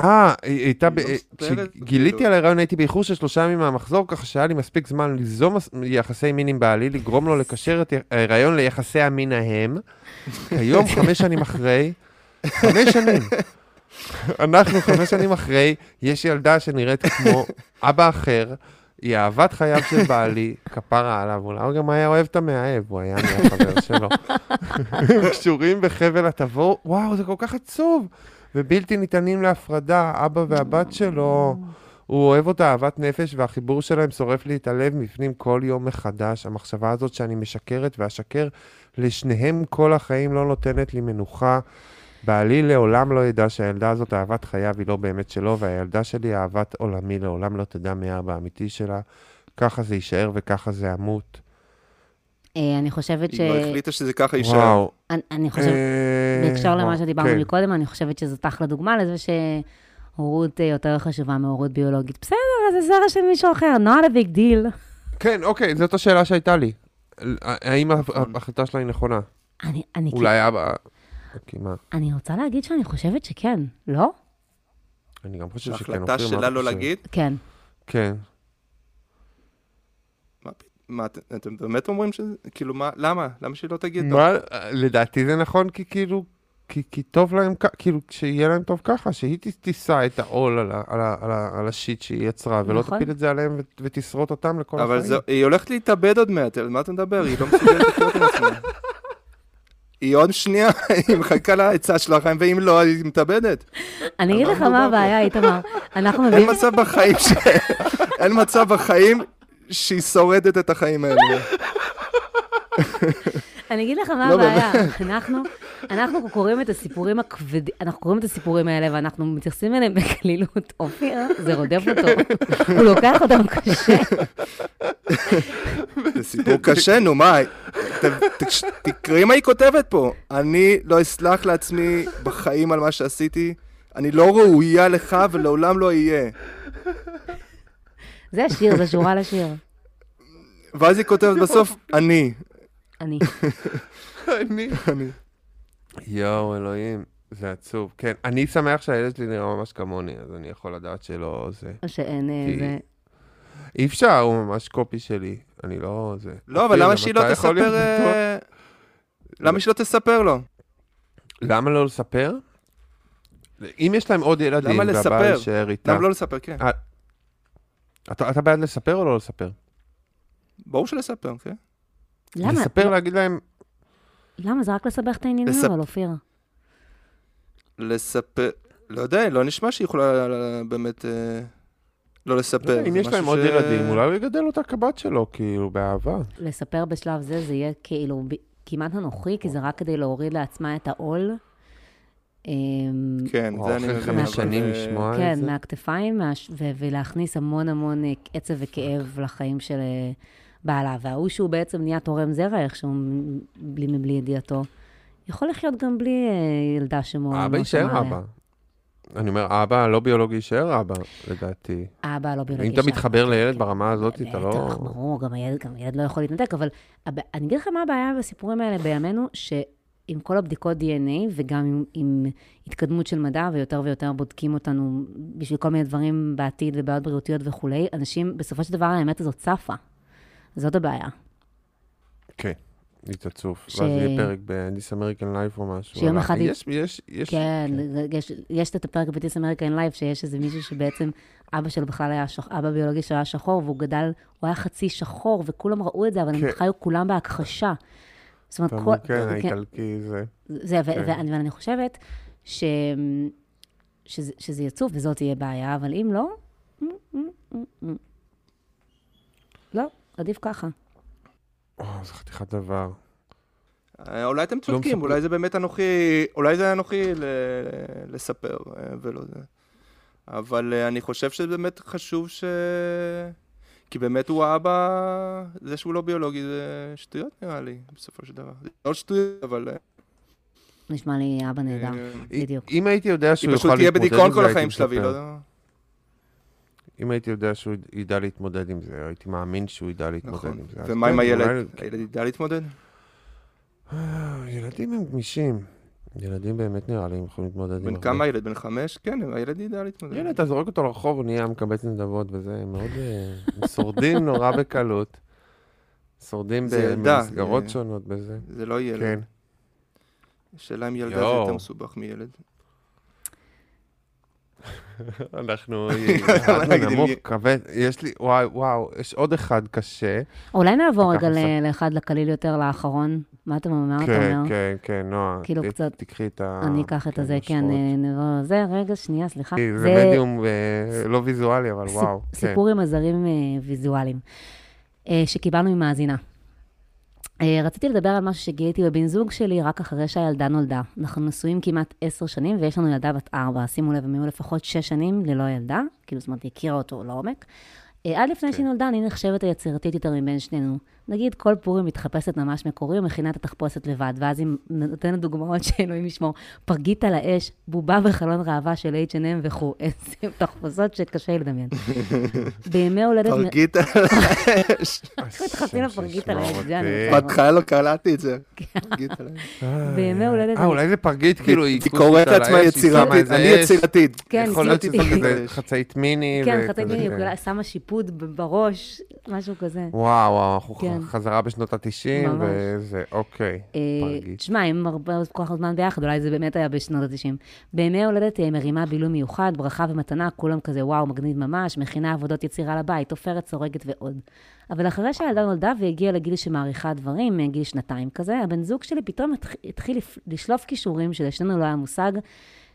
אה, היא הייתה, לא כשגיליתי כאילו. על ההיריון הייתי באיחור של שלושה ימים מהמחזור, ככה שהיה לי מספיק זמן ליזום יחסי מין עם בעלי, לגרום לו לקשר את ההיריון ליחסי המין ההם. [LAUGHS] כיום, חמש שנים אחרי, חמש שנים. אנחנו חמש שנים אחרי, יש ילדה שנראית כמו אבא אחר, היא אהבת חייו של בעלי, כפרה עליו, אולי גם היה אוהב את המאהב, הוא היה מהחבר שלו. [LAUGHS] הם קשורים בחבל התבור, וואו, זה כל כך עצוב. ובלתי ניתנים להפרדה, אבא והבת שלו, הוא אוהב אותה אהבת נפש, והחיבור שלהם שורף לי את הלב מפנים כל יום מחדש. המחשבה הזאת שאני משקרת ואשקר לשניהם כל החיים לא נותנת לי מנוחה. בעלי לעולם לא ידע שהילדה הזאת אהבת חייו היא לא באמת שלו, והילדה שלי אהבת עולמי לעולם לא תדע מי האבא האמיתי שלה. ככה זה יישאר וככה זה אמות. אה, אני חושבת ש... היא כבר החליטה שזה ככה יישאר. וואו. אני- חושבת, אה, בהקשר למה שדיברנו כן. מקודם, אני חושבת שזו אחלה דוגמה לזה שהורות אה, יותר חשובה מהורות ביולוגית. בסדר, אז זה זרע של מישהו אחר, not a big deal. כן, אוקיי, זאת השאלה שהייתה לי. האם נכון. ההחלטה שלה היא נכונה? אני, אני, אולי אבא... אני רוצה להגיד שאני חושבת שכן, לא? אני גם חושב שכן. ההחלטה מה שלה אתה לא? להגיד? כן. כן. מה את- אתם באמת אומרים שזה, כאילו, מה, למה? למה שהיא לא תגיד? מה, לדעתי זה נכון, כי כאילו, כי, כי טוב להם, כאילו, שיהיה להם טוב ככה, שהיא תישא את העול על, על, על, על השיט שהיא יצרה, ולא נכון. תפיל את זה עליהם ות- ותשרוט אותם לכל אבל החיים. זה, היא הולכת להתאבד עוד מעט, על מה אתה מדבר? היא לא מסוגלת לחיות עם עצמה. [LAUGHS] היא עוד שנייה, [LAUGHS] היא מחכה לעצה של החיים, ואם לא, היא מתאבדת. אני אגיד לך מה פה? הבעיה, איתמר. אנחנו אין מביאים... מצב בחיים ש... אין מצב בחיים שהיא שורדת את החיים האלה. אני אגיד לך מה לא, הבעיה. אנחנו, אנחנו קוראים את הסיפורים הכבדים, אנחנו קוראים את הסיפורים האלה ואנחנו מתייחסים אליהם בקלילות. אופיר, זה רודף אותו. הוא לוקח אותם קשה. זה סיפור קשה, נו, מה? תקראי מה היא כותבת פה. אני לא אסלח לעצמי בחיים על מה שעשיתי. אני לא ראויה לך ולעולם לא אהיה. זה השיר, זה שורה לשיר. ואז היא כותבת בסוף, אני. אני. אני... אני. יואו, אלוהים, זה עצוב. כן, אני שמח שהילד שלי נראה ממש כמוני, אז אני יכול לדעת שלא זה. או שאין אה, כי- זה... אי אפשר, הוא ממש קופי שלי. אני לא זה. לא, אבל למה שהיא לא תספר... אה, למה שהיא לא תספר לו? למה לא לספר? אם יש להם עוד ילדים, למה והבעל לספר? יישאר איתה. למה לא לספר? כן. אתה אתה בעד לספר או לא לספר? ברור שלספר, כן. למה? לספר, לא- להגיד להם, למה? זה רק לסבך את העניינים, לספ- אבל אופיר. לספר... לא יודע, לא נשמע שהיא יכולה אה, באמת אה, לא לא לספר. יודע, אם יש להם משהו עוד ש- ילדים, אולי הוא יגדל אותה כבת שלו, כאילו, באהבה. לספר בשלב זה, זה יהיה כאילו ב- כמעט אנוכי, כי זה רק כדי להוריד לעצמה את העול. אמ, כן, וואו, זה אני מבין. חמש שנים לשמוע את כן, זה. מהכתפיים, מהש- ו- ולהכניס המון המון אה, עצב וכאב לחיים של אה, בעלה. וההוא שהוא בעצם נהיה תורם זרע איכשהו, בלי מבלי ידיעתו, יכול לחיות גם בלי אה, ילדה שמאוד האבא לא יישאר. אבא. אני אומר, האבא הלא ביולוגי יישאר אבא, לדעתי. האבא לא ביולוגי. אם אתה יישאר מתחבר אבא, לילד כן. ברמה הזאת, אתה לא... בטח, ברור, גם הילד, גם הילד לא יכול להתנתק, אבל. אני אגיד לך מה הבעיה בסיפורים האלה בימינו, שעם כל הבדיקות DNA, וגם עם, עם התקדמות של מדע, ויותר ויותר בודקים אותנו בשביל כל מיני דברים בעתיד ובעיות בריאותיות וכולי, אנשים, בסופו של דבר האמת הזאת צפה. זאת הבעיה. כן, היא תצוף. ש- ואז יהיה פרק ב-This American Life או משהו. שיום אחד יש, יש, יש... כן, יש, יש את הפרק ב This American Life, שיש איזה מישהו שבעצם אבא שלו בכלל היה שח... אבא ביולוגי שהיה שחור, והוא גדל, הוא היה חצי שחור, וכולם ראו את זה, אבל כן. הם חיו כולם בהכחשה. זאת אומרת, כל... אומר, כן, האיטלקי זה... זה, כן. ואני, ואני חושבת ש... שזה, שזה יצוף וזאת תהיה בעיה, אבל אם לא, לא, עדיף ככה. או, זה חתיכת דבר. אה, אולי אתם צודקים, מספר. אולי זה באמת אנוכי, אולי זה אנוכי ל- לספר, אה, ולא זה. אבל אה, אני חושב שזה באמת חשוב ש... כי באמת הוא האבא, זה שהוא לא ביולוגי זה שטויות נראה לי, בסופו של דבר. זה לא שטויות, אבל... אה, נשמע לי אבא נהדר. אה, בדיוק. אם הייתי יודע שהוא היא יוכל פשוט תהיה להתמודד עם בדיכאון זה, כל הייתי החיים שלה, והיא. לא... אם הייתי יודע שהוא ידע להתמודד עם זה, הייתי מאמין שהוא ידע להתמודד נכון. עם זה. ומה עם כן, הילד? הילד ידע להתמודד? אה, ילדים הם גמישים. ילדים באמת נראה לי הם יכולים להתמודד עם בן. כמה הילד? בן חמש? כן, הילד ידע להתמודד. ילד, אתה זורק אותו לרחוב, הוא נהיה מקבץ נדבות וזה, הם מאוד... אה, שורדים נורא בקלות. שורדים במסגרות זה- שונות בזה. זה לא ילד. כן. השאלה אם ילדה זה. יותר מסובך מילד. אנחנו [LAUGHS] נמוך, כבד, יש לי, וואי, וואו, יש עוד אחד קשה. אולי נעבור רגע לאחד לקליל יותר, לאחרון. מה אתה אומר? מה אתה כן, אומר? כן, כן, נועה. כאילו קצת- תקחי את ה... אני אקח את הזה, כן. אה, נבוא, זה, רגע, שנייה, סליחה. זה מדיום אה, לא ויזואלי, אבל וואו. כן. סיפור עם עזרים אה, ויזואליים, שקיבלנו ממאזינה. אה, רציתי לדבר על משהו שגיליתי בבן זוג שלי רק אחרי שהילדה נולדה. אנחנו נשואים כמעט עשר שנים ויש לנו ילדה בת ארבע. שימו לב, הם היו לפחות שש שנים ללא ילדה, כאילו, זאת אומרת, היא הכירה אותו לעומק. אה, עד לפני כן. שהיא נולדה, אני נחשבת היצירתית יותר מבין שנינו. נגיד, כל פורים מתחפשת ממש מקורי ומכינה את התחפושת לבד, ואז היא נותנת דוגמאות שאלוהים ישמור. פרגית על האש, בובה בחלון ראווה של H&M וכו'. [LAUGHS] איזה תחפושות שקשה לדמיין. [LAUGHS] בימי הולדת... פרגית על [LAUGHS] האש. אנחנו מתחפשים לפרגית על האש, זה אני. בהתחלה לא קלטתי את זה. על האש. בימי הולדת... אה, אולי זה פרגית, כאילו, היא... קוראת לעצמה יצירתית, אני. יצירתית. כן, יכול להיות שזה כזה חצאית מיני. כן, חצי מיני, כן. שמה שיפוד בראש, משהו כזה. וואו, וואו, אנחנו כן. חזרה בשנות ה-90, ממש. וזה, אוקיי, אה, פרגית. תשמע, הם הרבה כל כך זמן ביחד, אולי זה באמת היה בשנות ה-90. בימי הולדת אה, מרימה בילוי מיוחד, ברכה ומתנה, כולם כזה, וואו, מגניב ממש, מכינה עבודות יצירה לבית, עופרת, סורגת ועוד. אבל אחרי שהילדה נולדה והגיעה לגיל שמעריכה דברים, אה, גיל שנתיים כזה, הבן זוג שלי פתאום התח- התחיל לשלוף כישורים שלשנינו לא היה מושג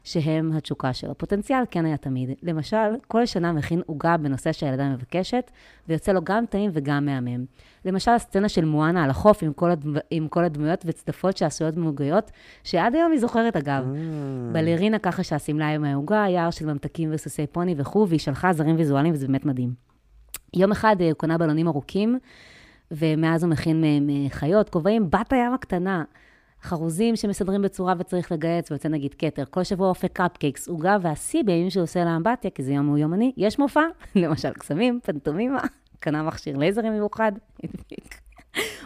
שהם התשוקה שלו. פוטנציאל כן היה תמיד. למשל, כל שנה מכין עוגה בנושא שהילדה מבקשת, ויוצא לו גם טעים וגם מהמם. למשל, הסצנה של מואנה על החוף עם כל, הדמ... עם כל הדמויות וצדפות שעשויות מעוגיות, שעד היום היא זוכרת אגב. Mm. בלרינה ככה שהשמלה עם העוגה, יער של ממתקים וסוסי פוני וכו', והיא שלחה זרים ויזואליים וזה באמת מדהים. יום אחד אה, הוא קנה בלונים ארוכים, ומאז הוא מכין מהם אה, חיות, כובעים, בת הים הקטנה. חרוזים שמסדרים בצורה וצריך לגייס, ויוצא נגיד כתר. כל שבוע אופק קפקייקס, עוגה, והשיא בימים שהוא עושה לאמבטיה, כי זה יום הוא יומני, יש מופע, [LAUGHS] למשל קסמים, פנטומימה, קנה מכשיר לייזרים מיוחד, הדביק.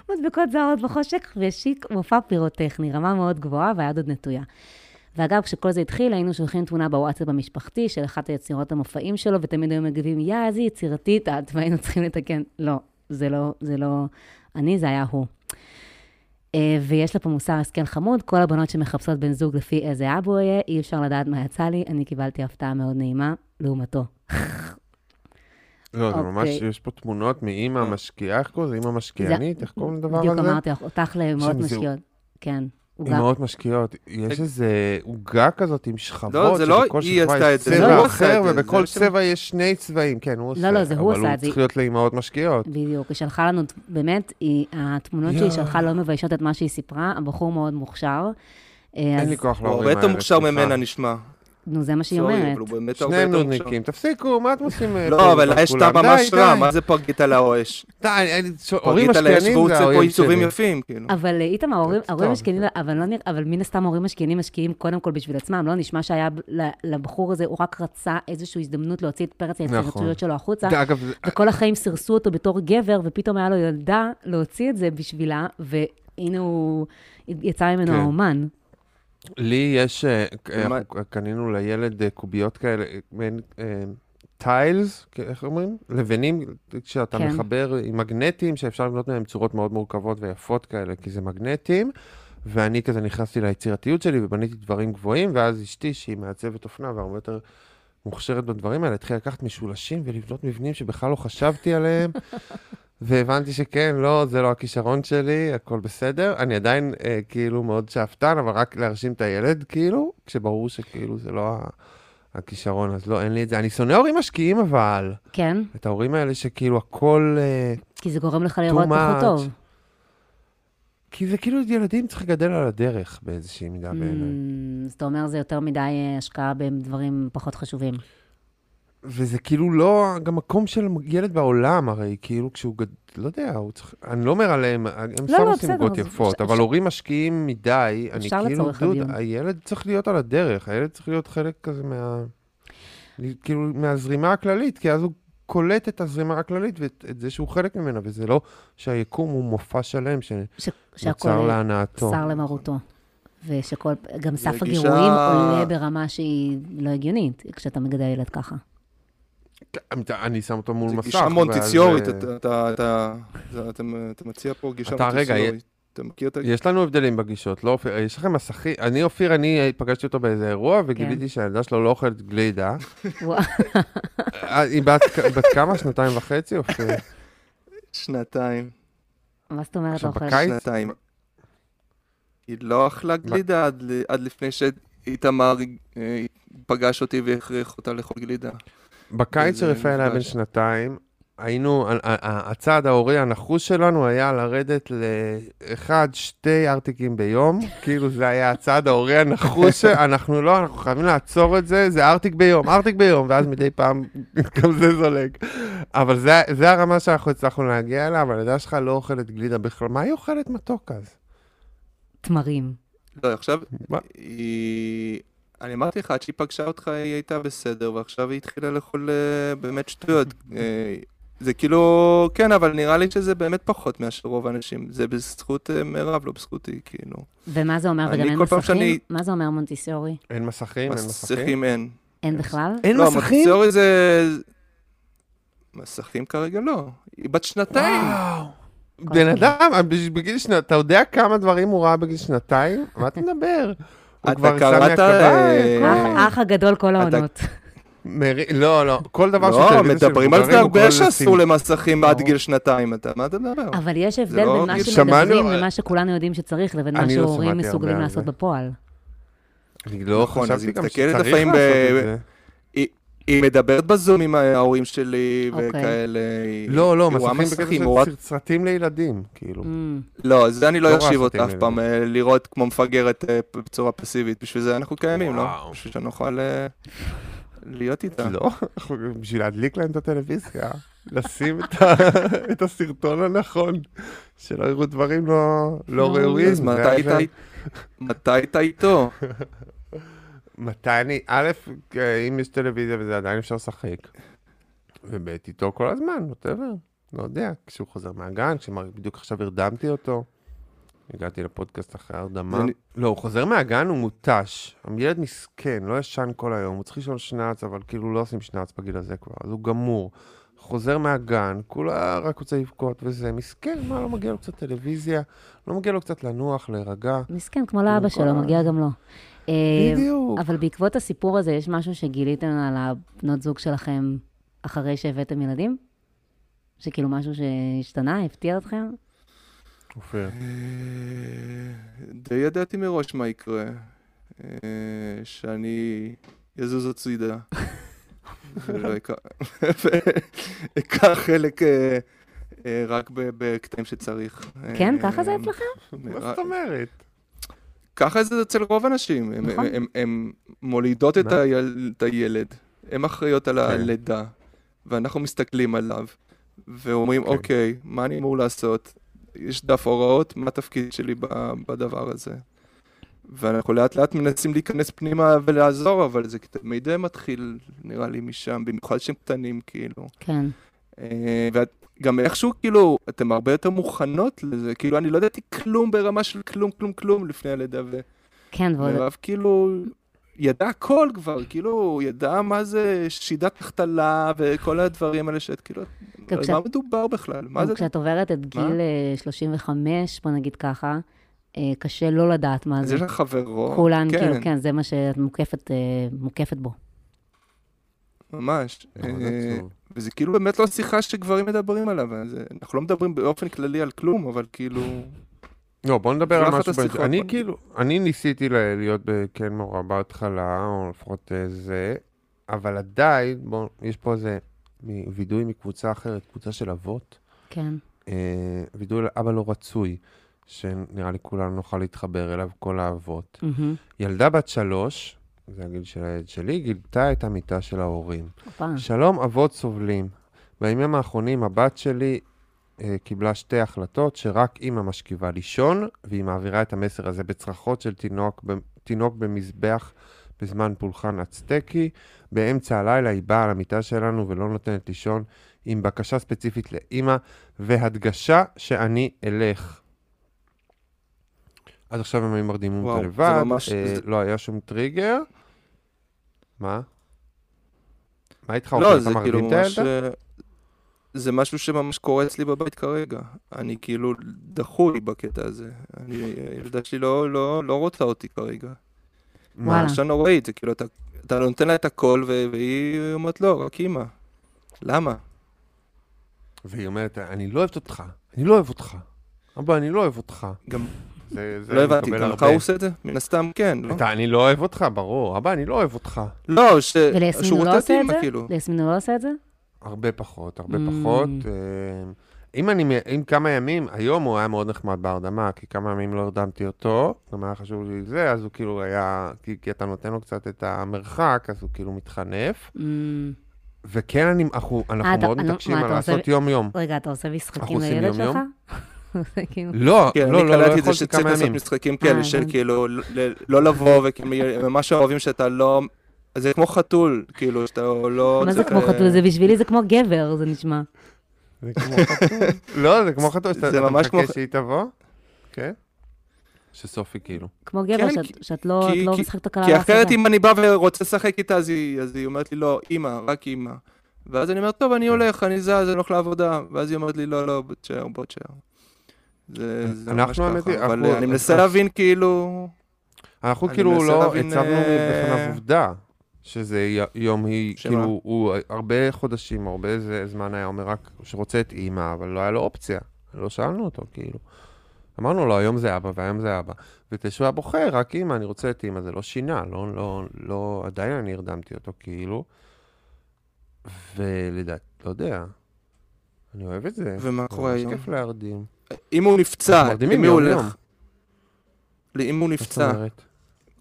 מדבקות זרות בחושך, והשיק מופע פירוטכני, רמה מאוד גבוהה והיד עוד נטויה. ואגב, כשכל זה התחיל, היינו שולחים תמונה בוואטסאפ המשפחתי של אחת היצירות המופעים שלו, ותמיד היו מגיבים, יא, איזה יצירתית את, והיינו צריכים לתקן. לא, זה לא, זה לא אני, זה היה הוא. אה, ויש לה פה מוסר השכל חמוד, כל הבנות שמחפשות בן זוג לפי איזה אבו יהיה, אי אפשר לדעת מה יצא לי, אני קיבלתי הפתעה מאוד נעימה, לעומתו. לא, זה ממש, אוקיי. יש פה תמונות מאימא משקיעה, איך קוראים לזה? אימא משקיענית? איך קוראים לדבר הזה? בדיוק אמרתי לך, אותך לאמהות משקיעות. כן. הוא גם- אימהות משקיעות. יש איזה עוגה כזאת עם שכבות, לא, זה לא שבכל היא שכבה עשתה יש את זה, זה צבע הוא אחר, את זה, ובכל זה שם- צבע יש שני צבעים. כן, הוא עושה. לא, לא, זה הוא אבל עשה את זה. צריך להיות לאימהות משקיעות. בדיוק, היא שלחה לנו, באמת, היא, התמונות שהיא. שלחה לא מביישות את מה שהיא סיפרה, הבחור מאוד מוכשר. אה, אין אז, לי כוח הוא להורים הרבה האלה. יותר מוכשר. ממנה נשמע. נו, זה מה שהיא אומרת. שניהם מוכשר. נודניקים, תפסיקו, מה אתם עושים? אה, לא, אבל האש כולם? אתה ממש רע. מה זה פרגית על האש? די, אני- ש- הורים והוא זה עיצובים שלי. יפים, כאילו. אבל איתמר, ההורים- ההורים אבל לא נראה, אבל מן הסתם ההורים משקיעים משקיעים קודם כל בשביל עצמם, לא נשמע שהיה לבחור הזה, הוא רק רצה איזושהי הזדמנות להוציא את פרץ נכון. היצירתיות שלו החוצה, וכל החיים סירסו אותו בתור גבר, ופתאום היה לו ילדה להוציא את זה בשבילה, והנה הוא, יצא ממנו כן. האומן. לי יש, אה, אנחנו קנינו לילד אה, קוביות כאלה, אה, מעין טיילס, איך אומרים? לבנים שאתה כן. מחבר עם מגנטים, שאפשר לבנות מהם צורות מאוד מורכבות ויפות כאלה, כי זה מגנטים. ואני כזה נכנסתי ליצירתיות שלי ובניתי דברים גבוהים, ואז אשתי, שהיא מעצבת אופנה והרבה יותר מוכשרת בדברים האלה, התחילה לקחת משולשים ולבנות מבנים שבכלל לא חשבתי עליהם. והבנתי שכן, לא, זה לא הכישרון שלי, הכל בסדר. אני עדיין אה, כאילו מאוד שאפתן, אבל רק להרשים את הילד, כאילו, כשברור שכאילו זה לא ה- הכישרון, אז לא, אין לי את זה. אני שונא הורים משקיעים, אבל. כן, את ההורים האלה שכאילו הכל... אה, כי זה גורם לך לראות פחות. טוב. כי זה כאילו ילדים צריך לגדל על הדרך באיזושהי מידה בעיניי. Mm, אז אתה אומר, זה יותר מדי אה, השקעה בדברים פחות חשובים. וזה כאילו לא גם מקום של ילד בעולם, הרי כאילו כשהוא גד... לא יודע, הוא צריך... אני לא אומר עליהם, הם לא, סתם לא, עושים עוגות אז יפות, אפשר- אבל הורים משקיעים מדי, אני כאילו, דוד. הילד צריך להיות על הדרך, הילד צריך להיות חלק כזה מה... כאילו, מהזרימה הכללית, כי אז הוא קולט את הזרימה הכללית ואת את זה שהוא חלק ממנה, וזה לא שהיקום הוא מופע שלם ש- שנוצר להנאתו. שר למרותו. ושכל, גם סף הגירויים עולה ברמה שהיא לא הגיונית, כשאתה מגדל ילד ככה. אני שם אותו מול זה מסך. גישה אה, אתה- אתה- אתה- זה- אתה מציע פה גישה מונטיציורית. אתה מכיר את ה... יש לנו הבדלים בגישות, לא אופיר, יש לכם מסכים, אני אופיר, אני פגשתי אותו באיזה אירוע, וגיליתי שהילדה שלו לא אוכלת גלידה. [LAUGHS] אה, היא בת כמה? שנתיים וחצי, אופיר? שנתיים. מה זאת אומרת עכשיו, אוכל? בקיץ- שנתיים. היא לא אכלה גלידה עד לפני שאיתמר אה, פגש אותי והכריח אותה לאכול גלידה. בקיץ שרפאל היה בן. שנתיים, היינו, ה- ה- ה- הצעד ההורי הנחוש שלנו היה לרדת לאחד, שתי ארטיקים ביום, [LAUGHS] כאילו זה היה הצעד ההורי הנחוש, [LAUGHS] אנחנו לא, אנחנו חייבים לעצור את זה, זה ארטיק ביום, ארטיק ביום, ואז מדי פעם [LAUGHS] גם זה זולג. אבל זה, זה הרמה שאנחנו הצלחנו להגיע אליה, אבל הילדה שלך לא אוכלת גלידה בכלל, מה היא אוכלת מתוק אז? תמרים. לא, עכשיו, מה? היא... אני אמרתי לך, עד שהיא פגשה אותך היא הייתה בסדר, ועכשיו היא התחילה לאכול אה, באמת שטויות. [LAUGHS] אה, זה כאילו, כן, אבל נראה לי שזה באמת פחות מאשר רוב האנשים. זה בזכות אה, מירב, לא בזכותי, כאילו. ומה זה אומר? אני וגם אין כל פעם מסכים? שאני- מה זה אומר מונטיסורי? אין מסכים? אין מסכים? מסכים אין. אין בכלל? אין לא, מסכים? מונטיסורי זה... מסכים כרגע לא. היא בת שנתיים. וואו. בן אדם, בגיל שנתיים, אתה יודע כמה דברים הוא ראה בגיל שנתיים? מה אתה מדבר? הוא אתה כבר שם מהקביים. אה, האח הגדול כל העונות. לא, לא, כל דבר לא, טלוויזיה של מדברים על זה הרבה לזה למסכים עד. גיל שנתיים. אתה- מה אתה מדבר? אבל יש הבדל לא בין מה שמדברים למה שכולנו יודעים שצריך, לבין מה לא שהורים מסוגלים לעשות. בפועל. אני לא נכון, אז היא מסתכלת לפעמים לעשות ב- את זה. היא מדברת בזום עם ההורים שלי אוקיי. וכאלה. לא, לא, רואה מסכים הוא סרטים לילדים, כאילו. Mm. לא, זה אני לא לא אחשיב רואה אותה אף פעם, אה, לראות כמו מפגרת אה, בצורה פסיבית. בשביל זה אנחנו קיימים, לא? בשביל שנוכל אה, להיות איתה. לא, אנחנו- בשביל להדליק להם את הטלוויזיה, לשים את [LAUGHS] הסרטון הנכון, שלא יראו דברים לא לא לא. ראויים. אז מתי הייתה איתו? [LAUGHS] מתי אני, א', אם יש טלוויזיה וזה עדיין אפשר לשחק. וב' איתו כל הזמן, ווטאבר, לא יודע, כשהוא חוזר מהגן, כשבדיוק עכשיו הרדמתי אותו. הגעתי לפודקאסט אחרי הרדמה. נ- לא, הוא חוזר מהגן, הוא מותש. ילד מסכן, לא ישן כל היום, הוא צריך לישון שנץ, אבל כאילו לא עושים שנץ בגיל הזה כבר, אז הוא גמור. חוזר מהגן, כולה רק רוצה לבכות וזה, מסכן, מה, לא מגיע לו קצת טלוויזיה? לא מגיע לו קצת לנוח, להירגע? מסכן, כמו לאבא כל שלו, מגיע גם לו. בדיוק. אבל בעקבות הסיפור הזה, יש משהו שגיליתם על הבנות זוג שלכם אחרי שהבאתם ילדים? שכאילו משהו שהשתנה, הפתיע אתכם? אופיר. אה, די ידעתי מראש מה יקרה. אה, שאני יזוז הצידה. [LAUGHS] ואקח חלק אה, רק בקטעים שצריך. כן, ככה זה אצלכם? מה זאת אומרת? ככה זה אצל רוב האנשים. הם- נכון. הם- הם מולידות את? היל- את הילד, הן אחראיות על כן. הלידה, ואנחנו מסתכלים עליו, ואומרים, כן. אוקיי, מה אני אמור לעשות? יש דף הוראות, מה התפקיד שלי בדבר הזה? ואנחנו לאט לאט מנסים להיכנס פנימה ולעזור, אבל זה תמיד מתחיל, נראה לי, משם, במיוחד שהם קטנים, כאילו. כן. אה, וגם איכשהו, כאילו, אתן הרבה יותר מוכנות לזה, כאילו, אני לא ידעתי כלום ברמה של כלום, כלום, כלום לפני הלידה, כן, ועוד... ומירב כאילו ידע הכל כבר, כאילו, ידע מה זה שידת החתלה וכל הדברים האלה שאת כאילו, גם על כשאת- מה מדובר בכלל? מה זה? כשאת עוברת את גיל אה, 35, בוא נגיד ככה, אה, קשה לא לדעת מה זה. יש לך חברות? כולן, כן, כאילו, כן, זה מה שאת מוקפת, אה, מוקפת בו. ממש. אה. וזה כאילו באמת לא שיחה שגברים מדברים עליו, אנחנו לא מדברים באופן כללי על כלום, אבל כאילו... לא, בוא נדבר על משהו. השיחות. אני כאילו, אני ניסיתי להיות כן מעורב בהתחלה, או לפחות אה, זה, אבל עדיין, בוא, יש פה איזה וידוי מקבוצה אחרת, קבוצה של אבות, כן. אה, וידוי לאבא לא רצוי, שנראה לי כולנו נוכל להתחבר אליו, כל האבות. ילדה בת שלוש, זה הגיל של הילד שלי, גילתה את המיטה של ההורים. הופה. שלום, אבות סובלים. בימים האחרונים הבת שלי אה, קיבלה שתי החלטות שרק אימא משכיבה לישון, והיא מעבירה את המסר הזה בצרחות של תינוק, ב- תינוק במזבח בזמן פולחן אצטקי. באמצע הלילה היא באה למיטה שלנו ולא נותנת לישון, עם בקשה ספציפית לאימא, והדגשה שאני אלך. עד עכשיו הם היו מרדימים אותה זה לבד, ממש- אה, זה- לא היה שום טריגר. מה? מה איתך, לא, אופיר? זה אתה כאילו מרדים את ממש... הילדה? אה, זה משהו שממש קורה אצלי בבית כרגע. אני כאילו דחוי בקטע הזה. אני, הילדה שלי לא, לא, לא רוצה אותי כרגע. מה? וואלה. עכשיו נוראית, זה כאילו, אתה, אתה נותן לה את הכל, והיא אומרת, לא, רק אימא. למה? והיא אומרת, אני לא אוהבת אותך, אני לא אוהב אותך. אבא, אני לא אוהב אותך. גם זה, זה לא הבנתי, גם לך. הוא עושה את זה? מן הסתם כן, לא? אתה, אני לא אוהב אותך, ברור. אבא, אני לא אוהב אותך. לא, ש... וליסמין הוא שהוא לא עושה את זה? כאילו. ליסמין הוא לא עושה את זה? הרבה פחות, הרבה Mm. פחות. אה, אם אני, אם כמה ימים, היום הוא היה מאוד נחמד בהרדמה, כי כמה ימים לא הרדמתי אותו, גם היה חשוב לי זה, אז הוא כאילו היה, כי, כי אתה נותן לו קצת את המרחק, אז הוא כאילו מתחנף. Mm, וכן, אני, אנחנו, אנחנו אתה- מאוד אני לא- מתעקשים מה, על לעשות יום-יום. רגע, אתה עושה משחקים לילד שלך? [LAUGHS] כאילו... לא, כן, לא, אני לא, לא קלטתי את זה יכולתי שצריך כמה לעשות ימים. משחקים אה, כאלה של. כאילו, לא לבוא, וכאילו, ממש אוהבים שאתה לא... זה כמו חתול, כאילו, שאתה לא... מה זה כמו אה, חתול? זה בשבילי זה כמו גבר, זה נשמע. זה כמו חתול. [LAUGHS] לא, זה כמו חתול, שאתה מחכה שהיא תבוא? כן. שסופי כאילו. כמו גבר, כן, שאת- כי- שאת לא כי- לא כי- משחקת אותה כי אחרת. אם אני בא ורוצה לשחק איתה, אז היא אז היא אומרת לי, לא, אימא, רק אימא. ואז אני אומר, טוב, אני כן. הולך, אני זז, אני הולך לעבודה. ואז היא אומרת לי, לא, לא, בוא תשאר, בוא תשאר. זה זה ממש אנחנו, האמת ככה, אבל אנחנו- אני מנסה להבין, כאילו... אנחנו כאילו לא הצבנו אה, בפניו עובדה, שזה יום היא, שמה? כאילו, הוא הרבה חודשים, הרבה זה- זמן היה אומר רק שרוצה את אימא, אבל לא היה לו אופציה. לא שאלנו אותו, כאילו. אמרנו לו, היום זה אבא והיום זה אבא. ותשוע היה בוחר, רק אימא, אני רוצה את אימא, זה לא שינה, לא, לא, לא, עדיין אני הרדמתי אותו, כאילו. ולדעתי, לא יודע, אני אוהב את זה. ומה זה קורה ממש היום? כיף להרדים. אם הוא נפצע, למי הוא. הולך? אם הוא נפצע, אומרת?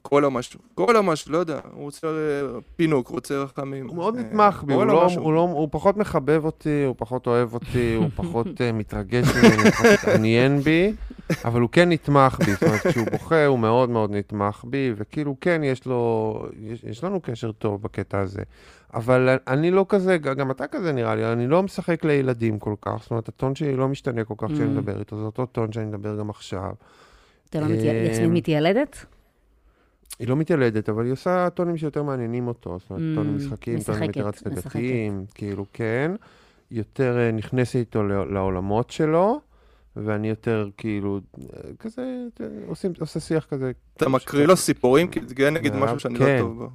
קורא לו משהו, קורא לו משהו, לא יודע, הוא רוצה אה, פינוק, הוא רוצה רחמים. הוא מאוד אה, נתמך בי, הוא לא. הוא, לא, הוא פחות מחבב אותי, הוא פחות אוהב אותי, הוא [LAUGHS] פחות uh, מתרגש ממני, הוא פחות מתעניין בי, אבל הוא כן נתמך בי, זאת אומרת, כשהוא בוכה הוא מאוד מאוד נתמך בי, וכאילו כן, יש לו, יש, יש לנו קשר טוב בקטע הזה. אבל אני לא כזה, גם אתה כזה נראה לי, אני לא משחק לילדים כל כך, זאת אומרת, הטון שלי לא משתנה כל כך כשאני Mm. מדבר איתו, זה אותו טון שאני מדבר גם עכשיו. אתה לא יסמין מתיילדת? היא לא מתיילדת, אבל היא עושה טונים שיותר מעניינים אותו. זאת אומרת, Mm, טונים משחקים, טונים יותר הצגתיים, כאילו, כן. יותר אה, נכנסת איתו לעול- לעולמות שלו, ואני יותר, כאילו, אה, כזה, אה, עושים, עושה שיח כזה. אתה מקריא לו סיפורים? כי זה נגיד משהו שאני לא כן. טוב בו.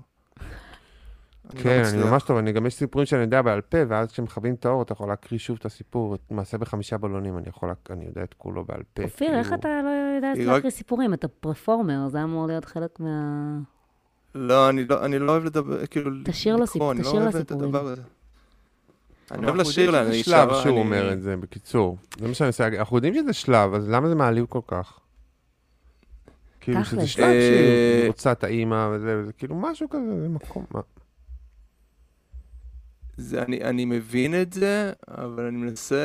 אני לא כן, אני. ממש טוב, אני גם יש סיפורים שאני יודע בעל פה, ואז כשמכבים את האור, אתה יכול להקריא שוב את הסיפור, את מעשה בחמישה בלונים, אני יכול, אני יודע את כולו בעל פה. אופיר, איך כאילו. אתה לא יודע היא להקריא רק- סיפורים? אתה פרפורמר, זה אמור להיות חלק מה... לא, אני לא, אני לא אוהב לדבר, כאילו, תשאיר לו לקרוא, סיפ- אני לא תשאיר לו אוהב את סיפורים. הדבר הזה. אני אוהב לשיר לה, אני שלב שהוא אני- אומר את זה, בקיצור. זה מה שאני עושה, אנחנו יודעים שזה שלב, אז למה זה מעליב כל כך? כאילו. שזה שלב אה, שהיא רוצה את האימא וזה, וזה כאילו משהו כזה, זה מקום, מה? זה, אני, אני מבין את זה, אבל אני מנסה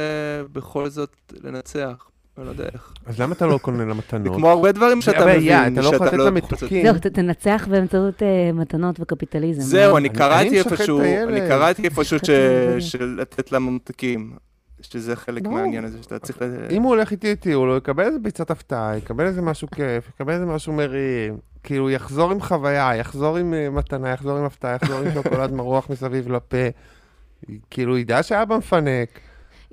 בכל זאת לנצח. אני לא יודע איך. אז למה אתה לא קונה לה זה מתנות? כמו הרבה דברים שאתה מבין, אתה לא יכול לתת לה מתוקים. זהו, תנצח באמצעות אה, מתנות וקפיטליזם. זהו? אני קראתי איפשהו. אני קראתי איפשהו. של לתת לה ממתקים. שזה חלק. מהעניין הזה, שאתה צריך... אם הוא הולך איתי איתי, הוא לא יקבל איזה ביצת הפתעה, יקבל איזה משהו כיף, יקבל איזה משהו מרים. כאילו, יחזור עם חוויה, יחזור עם אה, מתנה, יחזור עם הפתעה, יחזור עם שוקולד מרוח מסביב לפה. כאילו, ידע שאבא מפנק.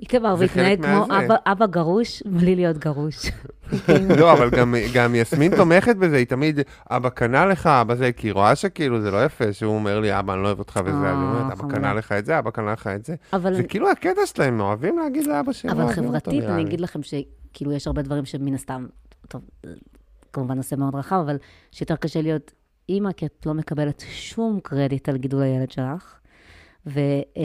איתמר, והתנהג כמו. אבא- אבא גרוש בלי להיות גרוש. [LAUGHS] לא, אבל גם, גם יסמין תומכת בזה, היא תמיד, אבא קנה לך, אבא זה, כי היא רואה שכאילו זה לא יפה, שהוא אומר לי, אבא, אני לא אוהב אותך וזה, אז היא אומרת, אה, אבא. קנה לך את זה, אבא קנה לך את זה. אבל זה כאילו הקטע שלהם, הם אוהבים להגיד לאבא לא אבל חברתית, אני. אגיד לכם שכאילו יש הרבה דברים שמן הסתם, טוב, אה, כמובן נושא מאוד רחב, אבל שיותר קשה להיות אימא, כי את לא מקבלת שום קרדיט על גידול הילד שלך. ו...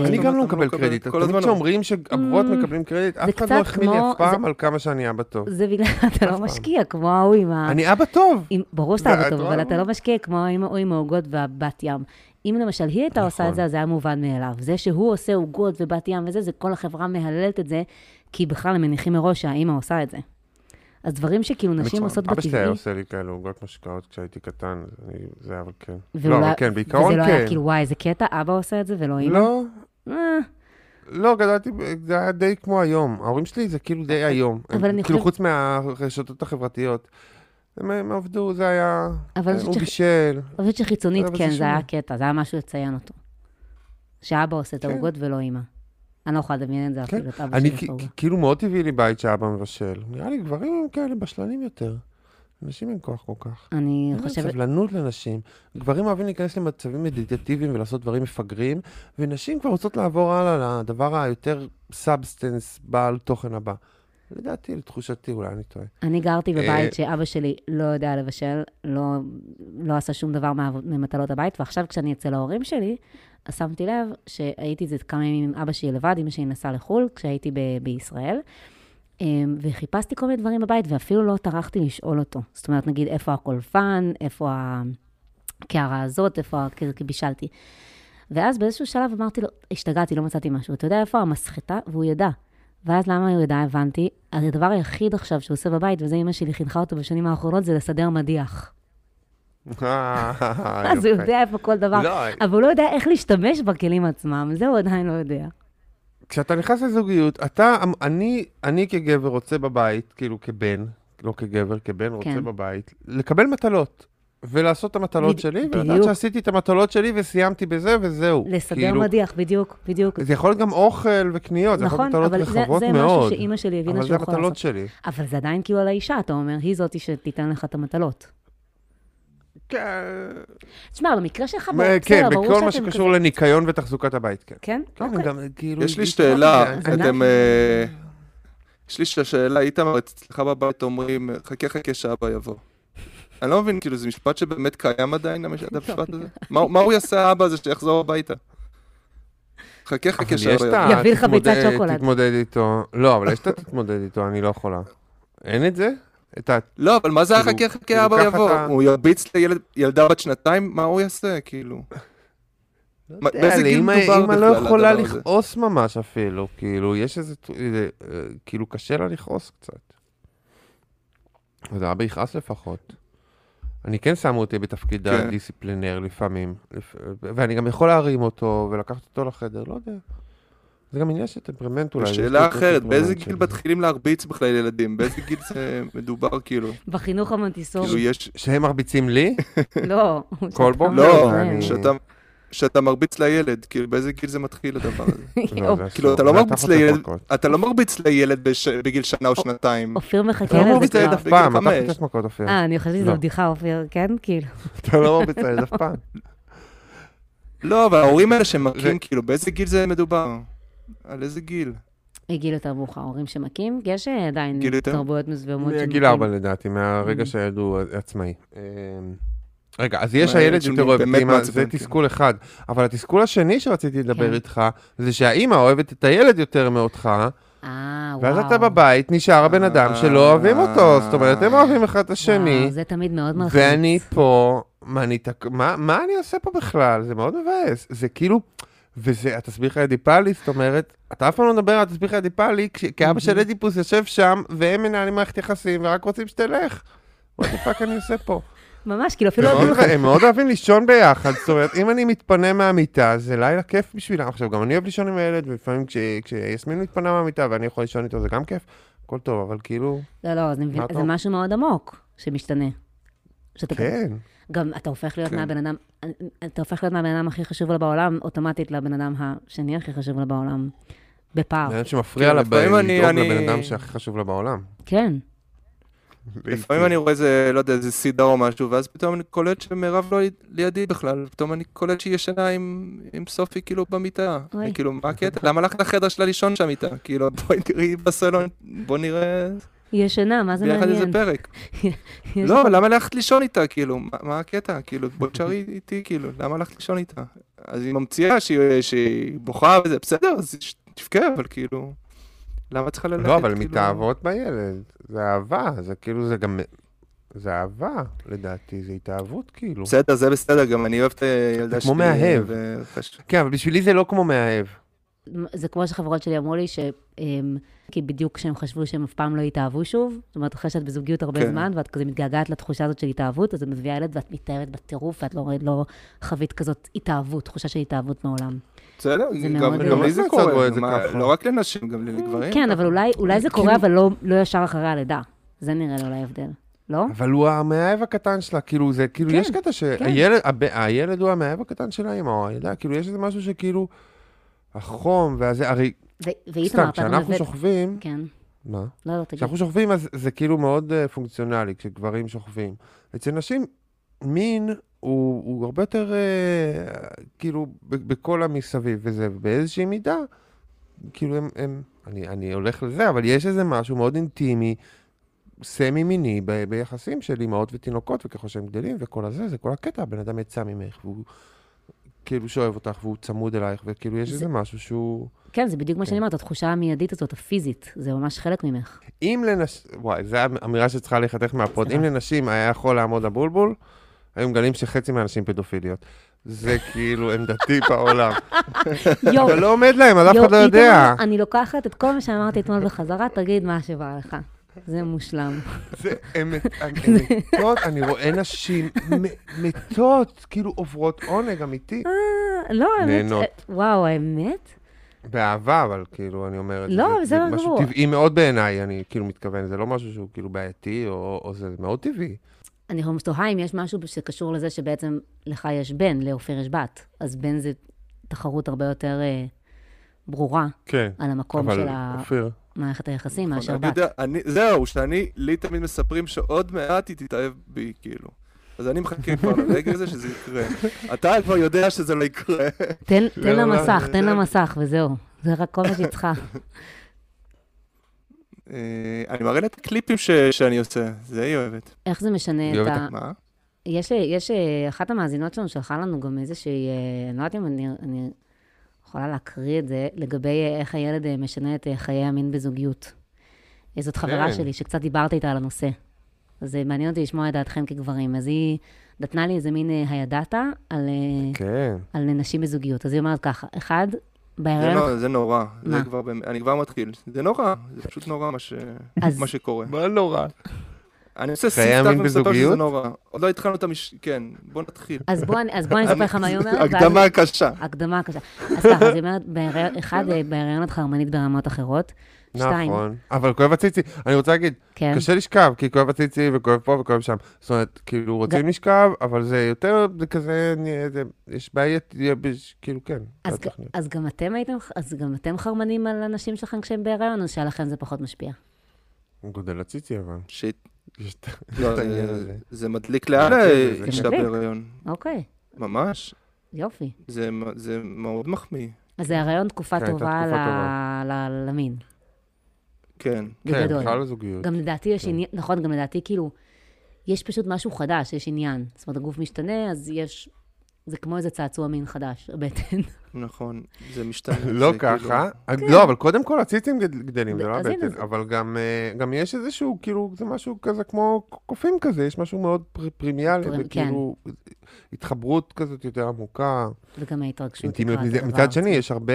אני גם לא מקבל לא מקבל קרדיט. כל הזמן. כשאומרים שאבות Mm, מקבלים קרדיט, אף אחד לא החמיא לי אף פעם על כמה שאני אבא טוב. זה בגלל, [LAUGHS] אתה לא. משקיע, כמו ההוא עם ה... אני אבא טוב. ברור שאתה אבא טוב? אבל אתה לא משקיע כמו או עם העוגות והבת ים. אם למשל היא הייתה עושה את נכון. זה, אז זה היה מובן מאליו. זה שהוא עושה עוגות ובת ים וזה, זה כל החברה מהללת את זה, כי בכלל הם מניחים מראש שהאימא עושה את זה. אז דברים שכאילו נשים עושות אבא שלי היה בטבעי, עושה לי כאלה עוגות משקאות כשהייתי קטן, אני- זה אבל כן. לא, אבל כן, בעיקרון וזה לא היה כן. כאילו, וואי, איזה קטע, אבא עושה את זה ולא אימא? לא, אה, לא, גדלתי, זה היה די כמו היום. ההורים שלי זה כאילו די היום. אבל הם- אני כאילו חושב- חוץ מהרשתות החברתיות. הם הם עבדו, זה היה... אבל אני הוא חושבת בישל. אני חושבת שחיצונית, כן, זה. היה קטע, זה היה משהו לציין אותו. שאבא עושה את כן. העוגות ולא אימא. אני לא יכולה לדמיין את זה כן. אפילו, את אבא שלי. כ- כאילו מאוד טבעי לי בית שאבא מבשל. נראה לי גברים הם כאלה בשלנים יותר. נשים אין כוח כל כך. אני אין חושבת, סבלנות לנשים. גברים אוהבים להיכנס למצבים מדיטטיביים ולעשות דברים מפגרים, ונשים כבר רוצות לעבור הלאה לדבר היותר substance, בעל תוכן הבא. לדעתי, לתחושתי, אולי אני טועה. אני גרתי אה, בבית שאבא שלי לא יודע לבשל, לא, לא עשה שום דבר ממטלות הבית, ועכשיו כשאני אצל ההורים שלי, אז שמתי לב שהייתי איזה כמה ימים עם אבא שלי לבד, אמא שלי נסעה לחו"ל, כשהייתי ב- בישראל, אמ, וחיפשתי כל מיני דברים בבית, ואפילו לא טרחתי לשאול אותו. זאת אומרת, נגיד, איפה הקולפן, איפה הקערה הזאת, איפה, כי בישלתי. ואז באיזשהו שלב אמרתי לו, השתגעתי, לא מצאתי משהו. אתה יודע איפה המסחטה? והוא ידע. ואז למה הוא ידע, הבנתי. הדבר היחיד עכשיו שהוא עושה בבית, וזה אמא שלי חינכה אותו בשנים האחרונות, זה לסדר מדיח. [LAUGHS] אז הוא. יודע איפה כל דבר, לא, אבל הוא לא יודע איך להשתמש בכלים עצמם, זה הוא עדיין לא יודע. כשאתה נכנס לזוגיות, אתה, אני, אני כגבר רוצה בבית, כאילו כבן, לא כגבר, כבן רוצה כן. בבית, לקבל מטלות. ולעשות את המטלות בד- שלי. ולדעת שעשיתי את המטלות שלי וסיימתי בזה וזהו. לסדר כאילו, מדיח, בדיוק, בדיוק. זה יכול להיות גם אוכל וקניות, זה יכול נכון, להיות מטלות אבל זה, רחבות זה מאוד. משהו שאימא שלי הבינה אבל זה שהוא יכול המטלות לעשות. שלי. אבל זה עדיין כאילו על האישה, אתה אומר, היא זאתי שתיתן לך את המטלות. כן, תשמע, במקרה שלך, בסדר, כן, ברור בכל מה שאתם שקשור לניקיון ותחזוקת הבית, כן. כן? כן, אוקיי. כאילו... יש לי שאלה, אתם... אה, יש לי שאלה, איתמר, אצלך בבית אומרים, חכה חכה שאבא יבוא. אני לא מבין, כאילו, זה משפט שבאמת קיים עדיין, המש- [LAUGHS] המשפט הזה? מה הוא יעשה האבא הזה שיחזור הביתה? חכה חכה יש שאבא יבוא. יביא לך ביצת שוקולד. תתמודד איתו. לא, אבל יש את התתמודד איתו, אני לא יכולה. אין את זה? את ה... לא, אבל מה זה כאילו, החכה חכה כאילו, אבא יבוא? אתה- הוא ירביץ לילדה בת שנתיים? מה הוא יעשה, כאילו? מה- יודע, אמא לא יכולה? לכעוס ממש אפילו, כאילו, יש איזה... אה, כאילו, קשה לה לכעוס קצת. אז אבא יכעס לפחות. אני כן שמו אותי בתפקיד כן. הדיסציפלינר לפעמים, לפ- ואני גם יכול להרים אותו ולקחת אותו לחדר, לא יודע. זה גם עניין של טמפרמנט אולי. שאלה אחרת, באיזה גיל. מתחילים להרביץ בכלל ילדים? באיזה גיל זה [LAUGHS] מדובר, כאילו? בחינוך כאילו, המונטיסורי. יש... שהם מרביצים לי? [LAUGHS] לא. כל בוקר? לא, שאתה... שאתה מרביץ לילד, כאילו באיזה גיל זה מתחיל הדבר הזה? [LAUGHS] לא, כאילו, אסור. אתה לא מרביץ לילד. אתה לא מרביץ לילד בגיל שנה או שנתיים. אופיר מחכה אתה לא לזה מרביץ לילד כבר. אף פעם, אתה. חוטף מכות אופיר. אה, אני חשבתי שזו לא. בדיחה, אופיר, כן? כאילו. אתה לא מרביץ לילד אף פעם. לא, אבל ההורים האלה שמכים, כאילו, באיזה גיל זה מדובר? על איזה גיל? גיל יותר מאוחר, הורים שמכים, יש אה, עדיין גיל? תרבויות מסוימות שמכים. מגיל ארבע לדעתי, מהרגע Mm. שהילד הוא עצמאי. אמ, רגע, אז יש הילד יותר אוהב את אימא, זה כן. תסכול אחד. אבל התסכול השני שרציתי לדבר כן. איתך, זה שהאימא אוהבת את הילד יותר מאותך, אה, וואו. ואז אתה בבית, נשאר הבן אדם שלא אוהבים אותו. זאת אומרת, הם אוהבים אחד את השני, וואו, זה תמיד מאוד מלחיץ. ואני פה, מה אני עושה פה בכלל? זה מאוד מבאס. זה כאילו... וזה התסביך האדיפלי, זאת אומרת, אתה אף פעם לא מדבר על התסביך האדיפלי, כי אבא של אדיפוס יושב שם, והם מנהלים מערכת יחסים, ורק רוצים שתלך. מה the fuck אני עושה פה? ממש, כאילו אפילו... הם לא מאוד- הם מאוד אוהבים לישון ביחד, זאת אומרת, אם אני מתפנה מהמיטה, זה לילה כיף בשבילם. עכשיו, גם אני אוהב לישון עם הילד, ולפעמים כש- כשיסמין מתפנה מהמיטה ואני יכול לישון איתו, זה גם כיף, הכל טוב, אבל כאילו, לא, לא, זה זה? משהו מאוד עמוק שמשתנה. כן. גם אתה הופך להיות כן. מהבן אדם, אתה הופך להיות מהבן אדם הכי חשוב לה בעולם, אוטומטית לבן אדם השני הכי חשוב לה בעולם. בפער. אדם שמפריע כן, לה לדאוג אני- לבן אדם שהכי חשוב לה בעולם. כן. לפעמים אני רואה איזה, לא יודע, איזה סדרה או משהו, ואז פתאום אני קולט שמירב לא לידי בכלל, פתאום אני קולט שהיא ישנה עם, עם סופי כאילו במיטה. כאילו, מה הקטע? למה הלכת לחדר שלה לישון שם איתה? כאילו, בואי תראי בסלון, בוא נראה היא ישנה, מה זה ביחד איזה מעניין? פרק. [LAUGHS] לא, למה ללכת לישון איתה? כאילו, מה, הקטע? כאילו, בואי תשארי איתי, כאילו, למה ללכת לישון איתה? אז היא ממציאה שהיא, בוכה וזה, בסדר, אז תבכה, אבל כאילו, למה צריכה ללכת? לא, אבל כאילו? מתאהבות בילד, זה אהבה, זה כאילו, זה גם, זה אהבה, לדעתי, זה התאהבות כאילו. בסדר, זה בסדר, גם אני אוהב את הילדה שלי. כמו מאהב. כן, אבל בשבילי זה לא כמו מאהב. זה כמו שחברות שלי אמרו לי, ש... אמ, כי בדיוק כשהם חשבו שהם אף פעם לא יתאהבו שוב, זאת אומרת, אחרי שאת בזוגיות הרבה כן. זמן, ואת כזה מתגעגעת לתחושה הזאת של התאהבות, אז את מביאה ילד ואת מתאהבת בטירוף, ואת לא, לא חווית כזאת התאהבות, תחושה של התאהבות מעולם. בסדר, זה גם לי זה קורה, זה. לא רק לנשים, גם לגברים. כן, אבל אולי, אולי זה קורה, אבל לא, לא ישר אחרי הלידה. זה נראה לי אולי ההבדל. לא? אבל הוא המאהב הקטן שלה, כאילו, זה, כאילו, כן, יש קטע שהילד, הב- הילד הוא המאהב הקטן של האמא, או הילדה, כאילו, יש איזה משהו שכאילו, החום, והזה, הרי, ו- ואיתמר, סתם, אתה גם כשאנחנו הבאת... שוכבים, כן. מה? לא, לא, תגיד. כשאנחנו שוכבים, אז זה כאילו מאוד uh, פונקציונלי, כשגברים שוכבים. אצל נשים, מין הוא, הוא הרבה יותר, uh, כאילו, בכל המסביב וזה, ובאיזושהי מידה, כאילו הם, הם אני, אני הולך לזה, אבל יש איזה משהו מאוד אינטימי, סמי-מיני, ב- ביחסים של אימהות ותינוקות, וככל שהם גדלים, וכל הזה, זה כל הקטע, הבן אדם יצא ממך, והוא כאילו שאוהב אותך, והוא צמוד אלייך, וכאילו יש זה- איזה משהו שהוא... כן, זה בדיוק מה כן. שאני אומרת, התחושה המיידית הזאת, הפיזית, זה ממש חלק ממך. אם לנשים, וואי, זו אמירה שצריכה להיחתך מהפוד. אם לנשים היה יכול לעמוד הבולבול, היו מגלים שחצי מהנשים פדופיליות. זה [LAUGHS] כאילו עמדתי בעולם. יואו, אבל לא עומד להם, אז אף אחד לא יודע. אני לוקחת את כל מה שאמרתי אתמול בחזרה, תגיד מה שבא לך. זה מושלם. זה [LAUGHS] אמת, הן מתות, אני רואה נשים מתות, כאילו עוברות עונג אמיתי. אה, לא, האמת, נהנות. ש- וואו, האמת? באהבה, אבל כאילו, אני אומר את זה. לא, זה- בסדר זה משהו. טבעי מאוד בעיניי, אני כאילו מתכוון, זה לא משהו שהוא כאילו בעייתי, או או זה מאוד טבעי. אני תוהה אם יש משהו שקשור לזה שבעצם לך יש בן, לאופיר יש בת. אז בן זה תחרות הרבה יותר אה, ברורה כן, על המקום אבל של אופיר, מערכת היחסים מאשר נכון, אני בת. יודע, אני- זהו, שאני, לי תמיד מספרים שעוד מעט היא תתאהב בי, כאילו. אז אני מחכה כבר לרגע הזה שזה יקרה. [LAUGHS] אתה כבר יודע שזה לא יקרה. תן תן לה לא, מסך, תן לה מסך, וזהו. זה רק כל מה שהיא צריכה. אה, אני מראה לה את הקליפים ש- שאני עושה, זה היא אוהבת. איך זה משנה היא את אוהבת ה... מה? יש, יש, אה, אחת המאזינות שלנו שלחה לנו גם איזושהי, אה, אני לא יודעת אם אני, אני יכולה להקריא את זה, לגבי אה, איך הילד אה, משנה את אה, חיי המין בזוגיות. זאת חברה כן. שלי שקצת דיברת איתה על הנושא. אז זה מעניין אותי לשמוע את דעתכם כגברים. אז היא נתנה לי איזה מין הידעתה על, כן. על נשים בזוגיות. אז היא אומרת ככה, אחד, זה בהיריון... לא- זה נורא. זה מה? כבר, באמת- אני כבר מתחיל. זה נורא, זה פשוט נורא מה ש- אז- מה שקורה. מה נורא? אני עושה המין ומספר שזה בזוגיות? נורא. עוד לא התחלנו את המש... כן, בוא נתחיל. אז בוא, אני- אז בוא אני אספר לך מה היא אומרת. הקדמה קשה. הקדמה קשה. אז ככה, אז היא אומרת, בהיריון- אחד, אה, בהריון את חרמנית ברמות אחרות. שתיים, נכון. אבל כואב הציצי, אני רוצה להגיד, כן. קשה לשכב, כי כואב הציצי וכואב פה וכואב שם. זאת אומרת, כאילו רוצים לשכב, אבל זה יותר, זה כזה, זה- יש בעיית, כאילו, כן. אז, גם אתם הייתם, אז גם אתם חרמנים על הנשים שלכם כשהם בהיריון, או שעליכם זה פחות משפיע? גודל הציצי, אבל. שיט. יש את לא, העניין זה- הזה. זה מדליק לאן אישה. בהיריון. אוקיי, ממש. יופי. זה זה מאוד מחמיא. אז זה הריון תקופה כן, טובה למין, כן. כן, בגדול. בכלל לזוגיות. גם לדעתי יש כן. עניין, נכון, גם לדעתי כאילו, יש פשוט משהו חדש, יש עניין. זאת אומרת, הגוף משתנה, אז יש, זה כמו איזה צעצוע מין חדש, הבטן. נכון. זה משתנה. [LAUGHS] לא ככה. כאילו- לא, אבל קודם כל הציצים גד- גדלים, זה לא הבטן. אבל גם, אה, גם יש איזשהו, כאילו, זה משהו כזה כמו קופים כזה, יש משהו מאוד פר- פרימיאלי, פרימ- וכאילו, התחברות כזאת יותר עמוקה, וגם ההתרגשות מצד שני. יש הרבה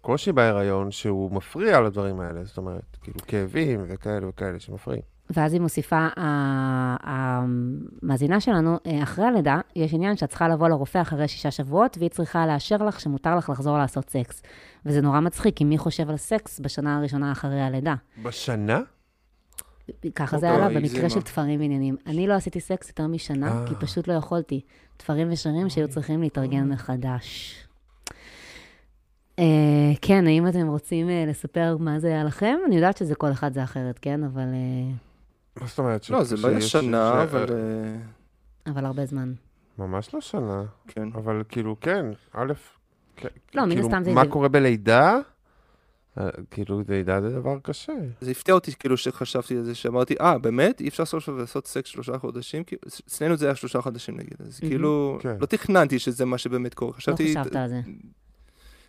קושי בהיריון שהוא מפריע לדברים האלה, זאת אומרת, כאילו כאבים וכאלה וכאלה שמפריעים. ואז היא מוסיפה, המאזינה שלנו, אה, אחרי הלידה, יש עניין שאת צריכה לבוא לרופא אחרי שישה שבועות, והיא צריכה לאשר לך שמותר לך לחזור לעשות סקס. וזה נורא מצחיק, כי מי חושב על סקס בשנה הראשונה אחרי הלידה? בשנה? ככה זה אוקיי, עלה הגזימה. במקרה של תפרים ועניינים. אני לא עשיתי סקס יותר משנה, אה. כי פשוט לא יכולתי. תפרים ושרירים שהיו צריכים להתארגן מחדש. אה, כן, האם אתם רוצים אה, לספר מה זה היה לכם? אני יודעת שזה כל אחד זה אחרת, כן? אבל, אה, מה זאת אומרת? לא, זה לא היה שנה, אבל... אה, אבל הרבה זמן. ממש לא שנה, כן. אבל כאילו, כן, א', לא, מן כאילו, הסתם זה- מה קורה בלידה? אה, כאילו, לידה זה דבר קשה. זה הפתיע אותי כאילו שחשבתי על זה, שאמרתי, אה, באמת? אי אפשר סוף לעשות סקס שלושה חודשים? כאילו, אצלנו זה היה שלושה חודשים נגיד, אז. כאילו, כן. לא תכננתי שזה מה שבאמת קורה. לא. חשבת על זה.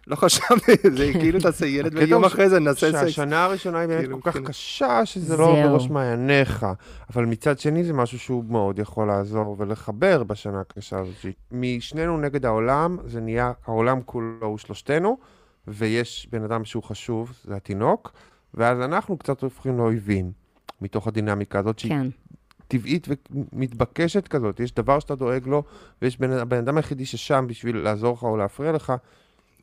לא חשבתי, [LAUGHS] זה כאילו תעשה ילד ויום אחרי זה נעשה סקס. שהשנה הראשונה היא באמת כאילו, כל כך כן. קשה, שזה לא. בראש מעייניך. אבל מצד שני זה משהו שהוא מאוד יכול לעזור ולחבר בשנה הקשה הזאת. משנינו נגד העולם, זה נהיה, העולם כולו הוא שלושתנו, ויש בן אדם שהוא חשוב, זה התינוק, ואז אנחנו קצת הופכים לאויבים, מתוך הדינמיקה הזאת, שהיא כן. טבעית ומתבקשת כזאת. יש דבר שאתה דואג לו, ויש בן, הבן אדם היחידי ששם בשביל לעזור לך או להפריע לך,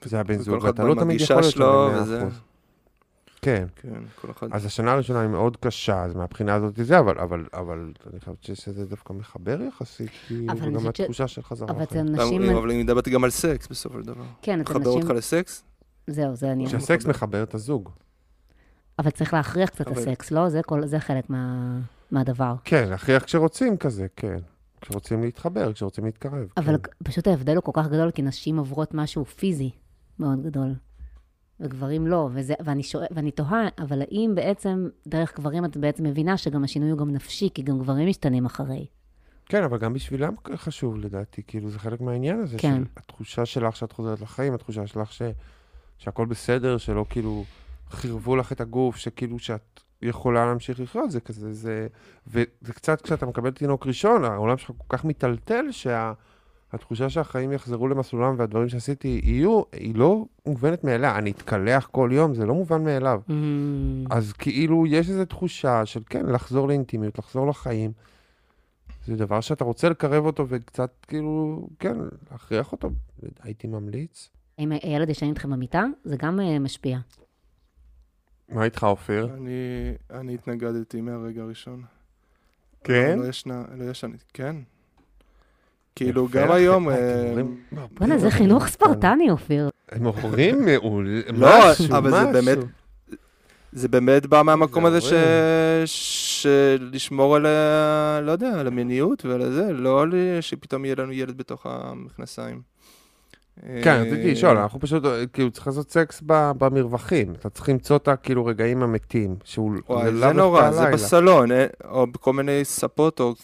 זה הבן זוג, אחד ואתה לא תמיד יכול להיות שלו, וזה-. כן. כן, כל אחד. אז השנה הראשונה היא מאוד קשה, אז מהבחינה הזאת זה, אבל, אבל, אבל אני חושבת שזה דווקא מחבר יחסית, כאילו, וגם חושבת ש- התחושה של חזרה אבל. אצל נשים, אבל אני מדברת גם על סקס בסופו של דבר. כן, מחבר נשים, אותך לסקס? זהו, זה אני... שהסקס מחבר את הזוג. אבל צריך להכריח קצת את אבל- הסקס, לא? זה כל- זה חלק מה- מהדבר. כן, להכריח כשרוצים כזה, כן. כשרוצים להתחבר, כשרוצים להתקרב. אבל כן. פשוט ההבדל הוא כל כך גדול, כי נשים עוברות משהו פיזי מאוד גדול, וגברים לא. וזה, ואני, שואל, ואני תוהה, אבל האם בעצם, דרך גברים את בעצם מבינה שגם השינוי הוא גם נפשי, כי גם גברים משתנים אחרי. כן, אבל גם בשבילם חשוב לדעתי, כאילו זה חלק מהעניין הזה, כן. של התחושה שלך שאת חוזרת לחיים, התחושה שלך ש... שהכל בסדר, שלא כאילו חירבו לך את הגוף, שכאילו שאת יכולה להמשיך לחיות, זה כזה, זה... וזה קצת כשאתה מקבל תינוק ראשון, העולם שלך כל כך מיטלטל, שהתחושה שהחיים יחזרו למסלולם והדברים שעשיתי יהיו, היא לא מובנת מאליה. אני אתקלח כל יום, זה לא מובן מאליו. Mm. אז כאילו, יש איזו תחושה של כן, לחזור לאינטימיות, לחזור לחיים. זה דבר שאתה רוצה לקרב אותו וקצת, כאילו, כן, להכריח אותו, הייתי ממליץ. אם הילד ישן איתכם במיטה, זה גם אה, משפיע. מה איתך, אופיר? אני, אני התנגדתי מהרגע הראשון. כן? לא ישנה, לא ישן, כן. כאילו, גם. היום... אה, אה, בוא'נה, זה חינוך ספרטני, אופיר. הם הורים מעול, לא, משהו, אבל זה משהו. באמת- זה באמת בא מהמקום זה הזה ש... שלשמור על ה... לא יודע, על המיניות ועל זה, לא שפתאום יהיה לנו ילד בתוך המכנסיים. כן, אה, רציתי לשאול, אנחנו פשוט, אה, כאילו, צריך לעשות סקס במרווחים. אתה צריך למצוא את הכאילו רגעים המתים, שהוא וואי, לאו זה נורא, זה. בסלון, אה, או בכל מיני ספות, או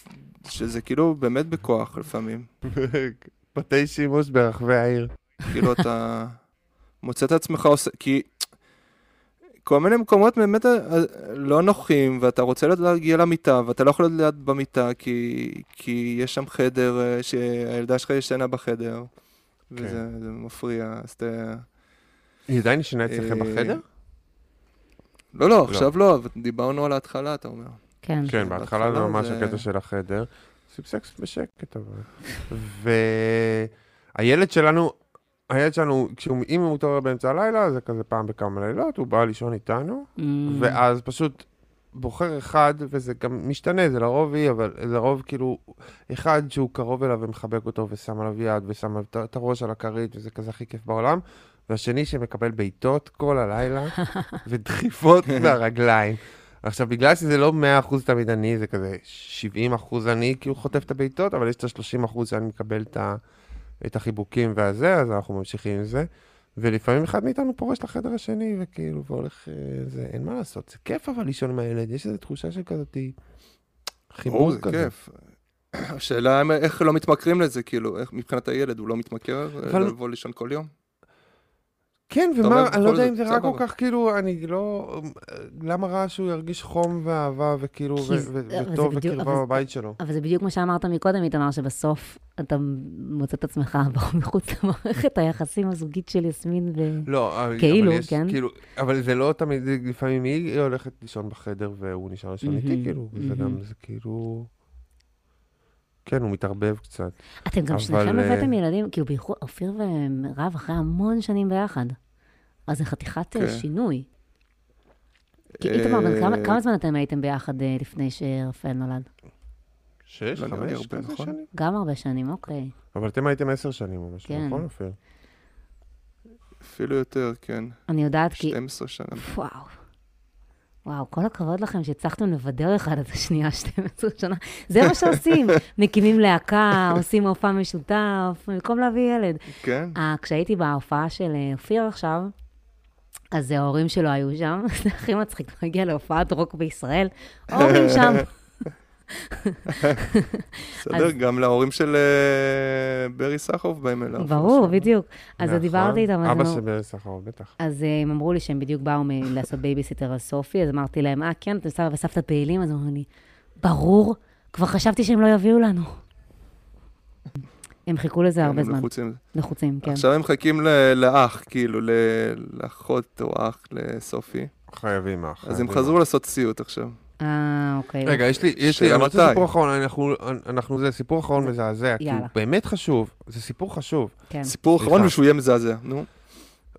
שזה כאילו באמת בכוח לפעמים. [LAUGHS] בתי שימוש ברחבי העיר. כאילו אתה מוצא את עצמך עושה, כי כל מיני מקומות באמת אה, לא נוחים, ואתה רוצה להגיע למיטה, ואתה לא יכול להיות ליד במיטה, כי, כי יש שם חדר, אה, שהילדה שלך ישנה בחדר, וזה זה מפריע, אז אתה... היא עדיין ישנה אצלכם אה, בחדר? לא, לא, עכשיו לא, אבל דיברנו על ההתחלה, אתה אומר. כן. כן, בהתחלה זה ממש הקטע של החדר. עושים סקס בשקט, אבל. והילד שלנו, הילד שלנו, כשהוא- אם הוא מתעורר באמצע הלילה, זה כזה פעם בכמה לילות, הוא בא לישון איתנו, Mm. ואז פשוט בוחר אחד, וזה גם משתנה, זה לרוב היא, אבל זה לרוב כאילו, אחד שהוא קרוב אליו ומחבק אותו ושם עליו יד ושם את הראש על הכרית, וזה כזה הכי כיף בעולם, והשני שמקבל בעיטות כל הלילה, [LAUGHS] ודחיפות מהרגליים. עכשיו, בגלל שזה לא 100% תמיד אני, זה כזה 70% אני כאילו חוטף את הבעיטות, אבל יש את ה-30% שאני מקבל את, ה, את החיבוקים והזה, אז אנחנו ממשיכים עם זה. ולפעמים אחד מאיתנו פורש לחדר השני, וכאילו, והולך, אה, זה, אין מה לעשות. זה כיף אבל לישון עם הילד, יש איזו תחושה של כזאת חיבור זה כזה. כיף. [CLEARS THROAT] השאלה אם- איך לא מתמכרים לזה, כאילו, איך מבחינת הילד, הוא לא מתמכר אבל- לבוא לישון כל יום? כן, ומה, אני לא יודע אם זה רק כל. כך, כאילו, אני לא... למה רע שהוא ירגיש חום ואהבה, וכאילו, זה- זה וטוב וקרבה זה- בבית שלו? אבל זה בדיוק מה שאמרת מקודם, איתמר, שבסוף אתה מוצא את עצמך [LAUGHS] מחוץ למערכת היחסים הזוגית של יסמין ו... לא, כאילו, יש, כן. כאילו, אבל זה לא תמיד, זה- לפעמים היא הולכת לישון בחדר והוא נשאר לישון איתי, כאילו, מהמם. גם, זה כאילו... כן, הוא מתערבב קצת. אתם גם אבל, שניכם אה, הבאתם ילדים, כאילו בייחוד אופיר ומירב אחרי המון שנים ביחד. אז זה חתיכת אה, כן. שינוי. כי איתמר, בן כמה- אה, כמה זמן אתם הייתם ביחד אה, לפני שרפאל נולד? שש, לא לי חמש, נכון? שנים. גם הרבה שנים, אוקיי. אבל אתם הייתם עשר שנים משהו, כן. נכון, אופיר? אפילו יותר, כן. אני יודעת כי... 12 שנה. וואו. וואו, כל הכבוד לכם שהצלחתם לבדר אחד את השנייה [LAUGHS] 12 שנה. זה מה שעושים. מקימים להקה, עושים מופע משותף, במקום להביא ילד. כן? אה, כשהייתי בהופעה של אה, אופיר עכשיו, אז ההורים שלו היו שם, [LAUGHS] זה הכי מצחיק, הוא הגיע להופעת רוק בישראל, ההורים שם. [LAUGHS] בסדר, גם להורים של אה, ברי סחרוף באים אליו. ברור, בדיוק. אז נכון. דיברתי איתם, אז אבא של ברי סחרוף, בטח. אז אה, הם אמרו לי שהם בדיוק באו [LAUGHS] לעשות בייביסיטר על סופי, אז אמרתי להם, אה, כן, אתם סבא וסבתא פעילים? אז אמרו לי, ברור, כבר חששתי שהם לא יביאו לנו. הם חיכו לזה הרבה זמן, לחוצים. לחוצים, כן. עכשיו הם מחכים ל- לאח, כאילו, ל- לאחות או אח לסופי. חייבים אח. אז הם חזרו לעשות סיוט עכשיו. אה, אוקיי. רגע, יש לי, יש לי, אני רוצה? סיפור אחרון, אנחנו, אנחנו, זה סיפור אחרון מזעזע, כי הוא. באמת חשוב, זה סיפור חשוב. כן. סיפור. אחרון ושהוא יהיה מזעזע, נו.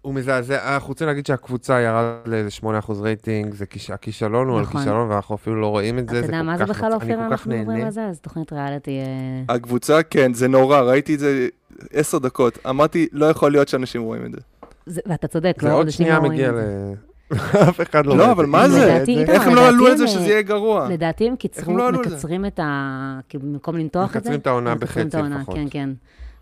הוא מזעזע, אנחנו רוצים להגיד שהקבוצה ירד לאיזה 8% רייטינג, זה כיש, הכישלון הוא על נכון. כישלון, ואנחנו אפילו לא רואים את זה, אתה יודע כל מה זה כך בכלל אופיר, כל כך אנחנו מדברים. על זה? אז תוכנית ריאליטי... אה, הקבוצה, כן, זה נורא, ראיתי את זה עשר דקות. אמרתי, לא יכול להיות שאנשים רואים את זה. זה- ואתה צודק, זה לא עוד אנשים שנייה לא רואים מגיע ל... [LAUGHS] אף אחד לא לא, אבל את מה זה? איך הם לא עלו על לדעתי זה שזה יהיה גרוע? לדעתי הם קיצרו, לא זה? מקצרים את ה... כאילו, במקום למתוח את זה, מקצרים את העונה את בחצי לפחות. כן, כן.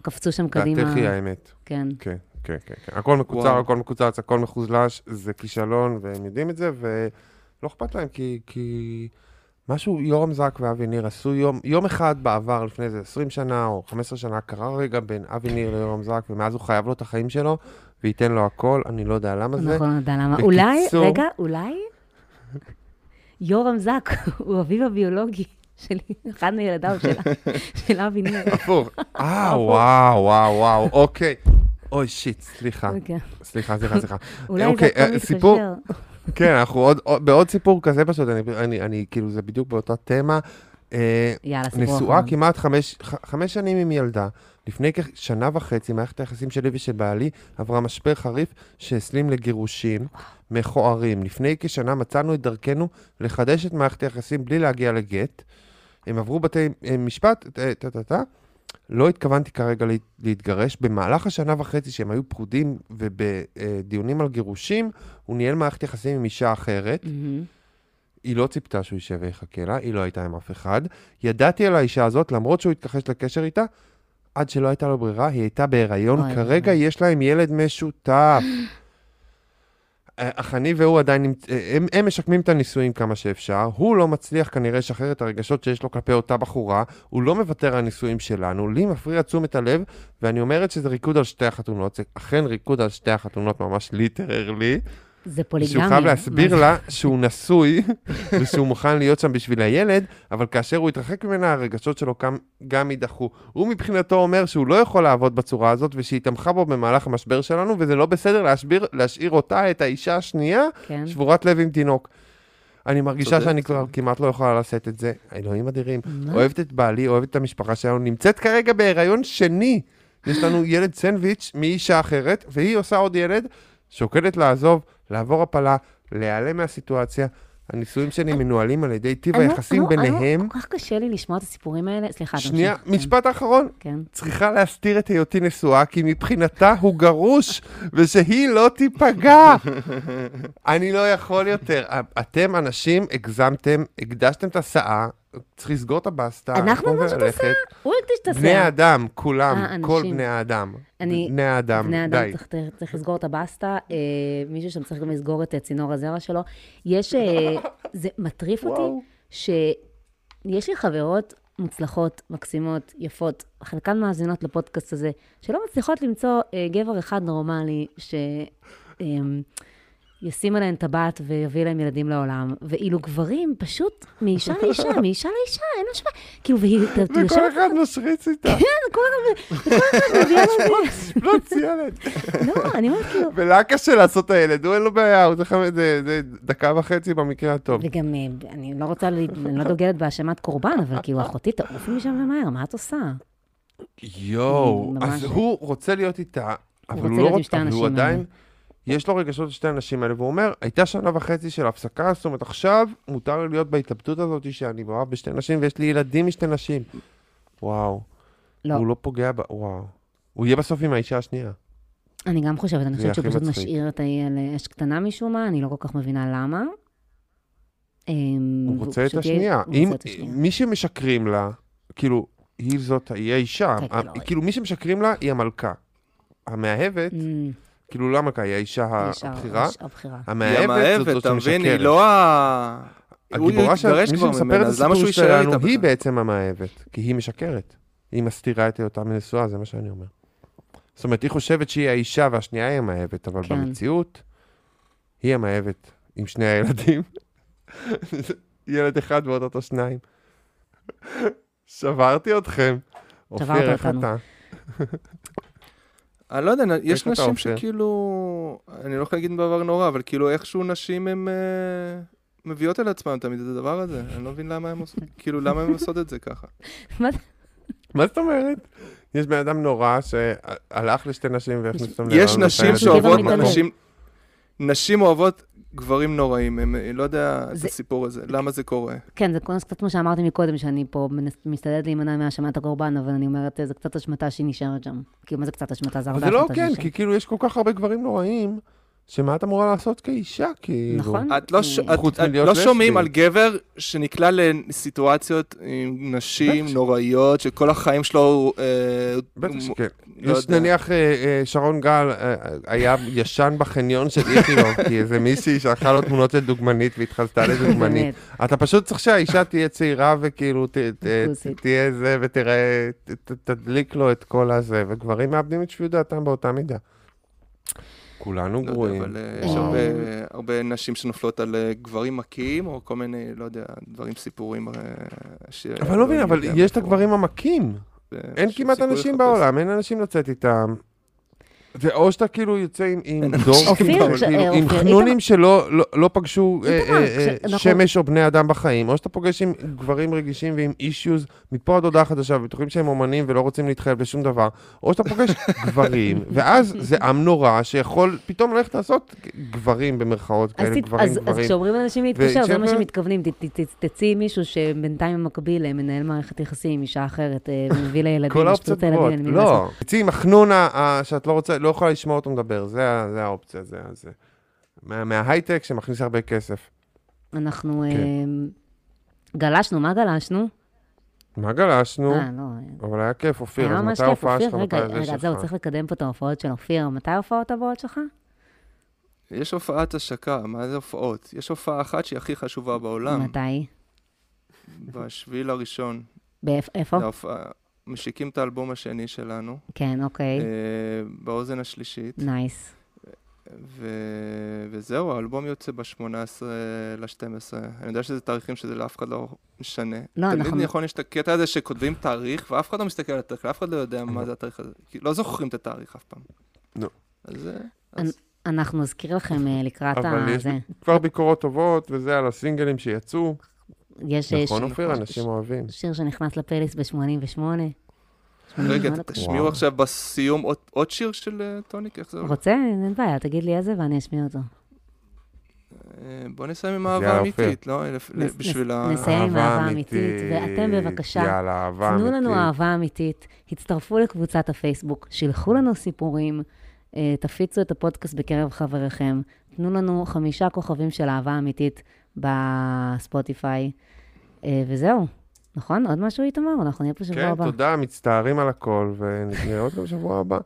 קפצו שם קדימה. דעתך היא האמת. כן. כן, כן, כן. כן. הכל מקוצר. הכל מקוצץ, הכל מחוזלש, זה כישלון, והם יודעים את זה, ולא אכפת להם, כי, כי משהו, יורם זק ואבי ניר עשו יום, יום אחד בעבר, לפני איזה 20 שנה או 15 שנה, קרה רגע בין אבי ניר ליורם זק, ומאז הוא חייב לו את החיים שלו, וייתן לו הכל, אני לא יודע למה זה. אנחנו לא יודע למה. בקיצור- אולי, רגע, אולי יורם זק הוא אביו הביולוגי שלי, אחד מילדיו של- [LAUGHS] של אבי ניר. הפוך. [LAUGHS] אה, וואו, וואו, וואו, אוקיי. אוי, שיט, סליחה. אוקיי. סליחה, סליחה, סליחה. [LAUGHS] אולי זה אוקיי, הכל אה, מתקשר. כן, אנחנו עוד, עוד- בעוד סיפור כזה פשוט, אני, אני, אני, כאילו, זה בדיוק באותה תמה. אה, יאללה, סיפור נשואה. כמעט חמש שנים עם ילדה. לפני כשנה וחצי, מערכת היחסים שלי ושל בעלי עברה משבר חריף שהסלים לגירושים מכוערים. לפני כשנה מצאנו את דרכנו לחדש את מערכת היחסים בלי להגיע לגט. הם עברו בתי אה, משפט, טה-טה-טה. לא התכוונתי כרגע להת- להתגרש. במהלך השנה וחצי שהם היו פרודים ובדיונים על גירושים, הוא ניהל מערכת יחסים עם אישה אחרת. מהמם. היא לא ציפתה שהוא יישב ויחכה לה, היא לא הייתה עם אף אחד. ידעתי על האישה הזאת, למרות שהוא התכחש לקשר איתה, עד שלא הייתה לו ברירה, היא הייתה בהיריון. כרגע. יש להם ילד משותף. אך אני והוא עדיין, נמצ... הם, הם משקמים את הנישואים כמה שאפשר, הוא לא מצליח כנראה לשחרר את הרגשות שיש לו כלפי אותה בחורה, הוא לא מוותר על הנישואים שלנו, לי מפריע תשומת הלב, ואני אומרת שזה ריקוד על שתי החתונות, זה אכן ריקוד על שתי החתונות ממש ליטרלי. זה פוליגמי. שהוא חייב להסביר? לה שהוא נשוי [LAUGHS] ושהוא מוכן להיות שם בשביל הילד, אבל כאשר הוא יתרחק ממנה, הרגשות שלו גם, גם יידחו. הוא מבחינתו אומר שהוא לא יכול לעבוד בצורה הזאת, ושהיא תמכה בו במהלך המשבר שלנו, וזה לא בסדר להשביר, להשאיר אותה, את האישה השנייה, כן. שבורת לב עם תינוק. אני מרגישה. שאני כבר כמעט לא יכולה לשאת את זה. אלוהים אדירים. אוהבת את בעלי, אוהבת את המשפחה שלנו, נמצאת כרגע בהיריון שני. יש לנו ילד סנדוויץ' מאישה אחרת, והיא עושה עוד ילד, שוקלת לעזוב, לעבור הפלה, להיעלם מהסיטואציה. הנישואים שלי מנוהלים על ידי טיב לא- היחסים לא- אני ביניהם. לא- כל כך קשה לי לשמוע את הסיפורים האלה. סליחה, תמשיך. שנייה, כן, משפט אחרון. כן. צריכה להסתיר את היותי נשואה, כי מבחינתה הוא גרוש, ושהיא לא תיפגע. [LAUGHS] אני לא יכול יותר. אתם, אנשים, הגזמתם, הקדשתם את הסאה, צריך לסגור את הבסטה. אנחנו ממש וללכת. הוא הקדיש את בני השיער. האדם, כולם, אה, כל. בני האדם. אני- בני האדם, בני אדם די. צריך, צריך לסגור את הבסטה, אה, מישהו שם צריך גם לסגור את צינור הזרע שלו. יש, אה, זה מטריף אותי. שיש לי חברות מוצלחות, מקסימות, יפות, חלקן מאזינות לפודקאסט הזה, שלא מצליחות למצוא אה, גבר אחד נורמלי, ש... אה, ישים עליהן טבעת ויביא להם ילדים לעולם, ואילו גברים פשוט מאישה לאישה, [LAUGHS] מאישה לאישה, אין השוואה. כאילו, והיא וכל אחד משריץ איתה. [LAUGHS] מביאה לו זה. פלוץ ילד. לא, אני אומרת כאילו, ולה קשה לעשות את הילד, הוא אין לו בעיה, הוא צריך זה דקה וחצי במקרה הטוב. וגם, אה, אני לא רוצה, אני לא דוגלת בהאשמת קורבן, אבל כאילו, אחותי, תעופי משם ומהר, מה את עושה? יואו, אז הוא רוצה להיות איתה, אבל רוצה הוא לא רוצה, והוא הנשים עדיין, האלה. יש לו רגשות לשתי הנשים האלה, והוא אומר, הייתה שנה וחצי של הפסקה, זאת אומרת, עכשיו מותר לי להיות בהתלבטות הזאת שאני מאוהב בשתי נשים, ויש לי ילדים משתי נשים. וואו, לא, הוא לא פוגע ב... וואו. הוא יהיה בסוף עם האישה השנייה. אני גם חושבת, אני חושבת שהוא פשוט מצחיק. משאיר את האי על אש קטנה משום מה, אני לא כל כך מבינה למה. אמ, הוא רוצה את השנייה. אם. מי שמשקרים לה, כאילו, היא זאת, היא האישה. ה- לא. כאילו, מי שמשקרים לה היא המלכה. המאהבת, אמ, כאילו, לא המלכה, היא האישה הבכירה. המאהבת זאת המאהבת, זאת אתה מבין? היא. לא ה... הגיבורה של מי שמספר את אז למה שהוא הסיפור שלנו, היא? בעצם המאהבת, כי היא משקרת. היא מסתירה את היותה מנשואה, זה מה שאני אומר. זאת אומרת, היא חושבת שהיא האישה והשנייה היא המאהבת, אבל כן. במציאות, היא המאהבת עם שני הילדים. [LAUGHS] ילד אחד ועוד אותו שניים. [LAUGHS] שברתי אתכם. שברת אופיר, איך אותנו. אתה? [LAUGHS] אני לא יודע, יש נשים? שכאילו, אני לא יכול להגיד דבר נורא, אבל כאילו איכשהו נשים הן אה, מביאות על עצמן תמיד את הדבר הזה. אני לא מבין למה הן עושות, [LAUGHS] כאילו למה הן עושות את זה ככה. [LAUGHS] מה זאת אומרת? יש בן אדם נורא שהלך לשתי נשים והכניס אותם יש להיריון, נשים שאוהבות- נשים אוהבות גברים נוראים, הם, אני לא יודע את זה- הסיפור הזה, למה זה קורה. כן, זה קצת כמו שאמרתי מקודם, שאני פה משתדלת להימנע מהאשמת הקורבן, אבל אני אומרת, זה קצת השמטה שהיא נשארת שם. כאילו, מה זה קצת השמטה? זה הרבה זה לא כן. כי כאילו יש כל כך הרבה גברים נוראים, שמה את אמורה לעשות כאישה, כאילו? נכון. את לא, ש... את, את לא. שומעים על גבר שנקלע לסיטואציות עם נשים בטח. נוראיות, שכל החיים שלו... אה, בטח שכן. לא יש יודע. נניח אה, אה, שרון גל אה, היה ישן בחניון של איכילוב, כי איזה מישהי שלחה לו תמונות של דוגמנית והתחזתה לדוגמנית. [LAUGHS] אתה פשוט צריך שהאישה תהיה צעירה וכאילו ת- ת- כוסית. תהיה זה ותראה, ת- ת- תדליק לו את כל הזה, וגברים מאבדים את שפיות דעתם באותה מידה. כולנו לא גרועים. אבל אה, יש. הרבה, הרבה נשים שנופלות על אה, גברים מכים, או כל מיני, לא יודע, דברים, סיפורים. אה, ש- אבל לא מבין, אבל יודע יש את. הגברים המכים. אין כמעט אנשים לחפש. בעולם, אין אנשים לצאת איתם. זה או שאתה כאילו יוצא עם, דור, אופיר, כאילו, אה, עם אופיר, חנונים שלא לא, לא פגשו אה, אה, אה, שמש או בני אדם בחיים, או שאתה פוגש עם גברים רגישים ועם אישיוז מפה עד הודעה חדשה, ובטוחים שהם אומנים ולא רוצים להתחייב בשום דבר, או שאתה פוגש [LAUGHS] גברים, ואז זה עם נורא שיכול פתאום ללכת לעשות גברים במרכאות כאלה, תת- גברים אז, אז גברים. כשאומרים לאנשים להתקשר, זה מה ושפר- שמתכוונים. ת- ת- ת- תציעי מישהו שבינתיים במקביל אה, מנהל מערכת יחסים עם אישה אחרת, אה, מביא לילדים, כל האופציות מה לעשות. לא, תצאי עם החנון שאת לא רוצה, לא יכולה לשמוע אותו מדבר, זה זה האופציה, זה זה. מה- מההייטק שמכניס הרבה כסף. אנחנו כן. אה, גלשנו, מה גלשנו? מה גלשנו? אה, לא. אבל היה כיף, אופיר, היה אז מתי ההופעה. שלך? רגע, רגע, זהו? צריך לקדם פה את ההופעות של אופיר. מתי ההופעות הבאות שלך? יש הופעת השקה, מה זה הופעות? יש הופעה אחת שהיא הכי חשובה בעולם, מתי? בשביעי לראשון. באיפ- איפה? משיקים את האלבום השני שלנו, כן, אוקיי. אה, באוזן השלישית, nice. ו- וזהו, האלבום יוצא ב-18 ל-12. אני יודע שזה תאריכים שזה לאף אחד לא משנה. לא, תמיד אנחנו- נכון, יש את הקטע הזה שכותבים תאריך, ואף אחד לא מסתכל על התאריך, אף אחד לא יודע מה זה התאריך הזה. כי לא זוכרים את התאריך אף פעם. לא. אז... אז אנחנו נזכיר לכם אה, לקראת אבל יש הזה. כבר ביקורות טובות, וזה על הסינגלים שיצאו. יש אה, נכון, ש- אופיר? אנשים אוהבים. שיר שנכנס לפלייליסט ב-88. רגע, תשמיעו. עכשיו בסיום עוד- שיר של אה, טוניק, איך זה הולך? רוצה? אין בעיה, תגיד לי איזה ואני אשמיע אותו. אה, בוא נסיים עם אהבה. אמיתית, לא? בשביל ה... נסיים עם אהבה אמיתית, ואתם בבקשה. תנו לנו אהבה אמיתית, הצטרפו לקבוצת הפייסבוק, שילחו לנו סיפורים, תפיצו את הפודקאסט בקרב חבריכם, תנו לנו חמישה כוכבים של אהבה אמיתית בספוטיפיי, אה, וזהו. נכון? עוד משהו איתמר? אנחנו נהיה פה שבוע כן, הבא. תודה, מצטערים על הכל, ונראה עוד גם שבוע הבא.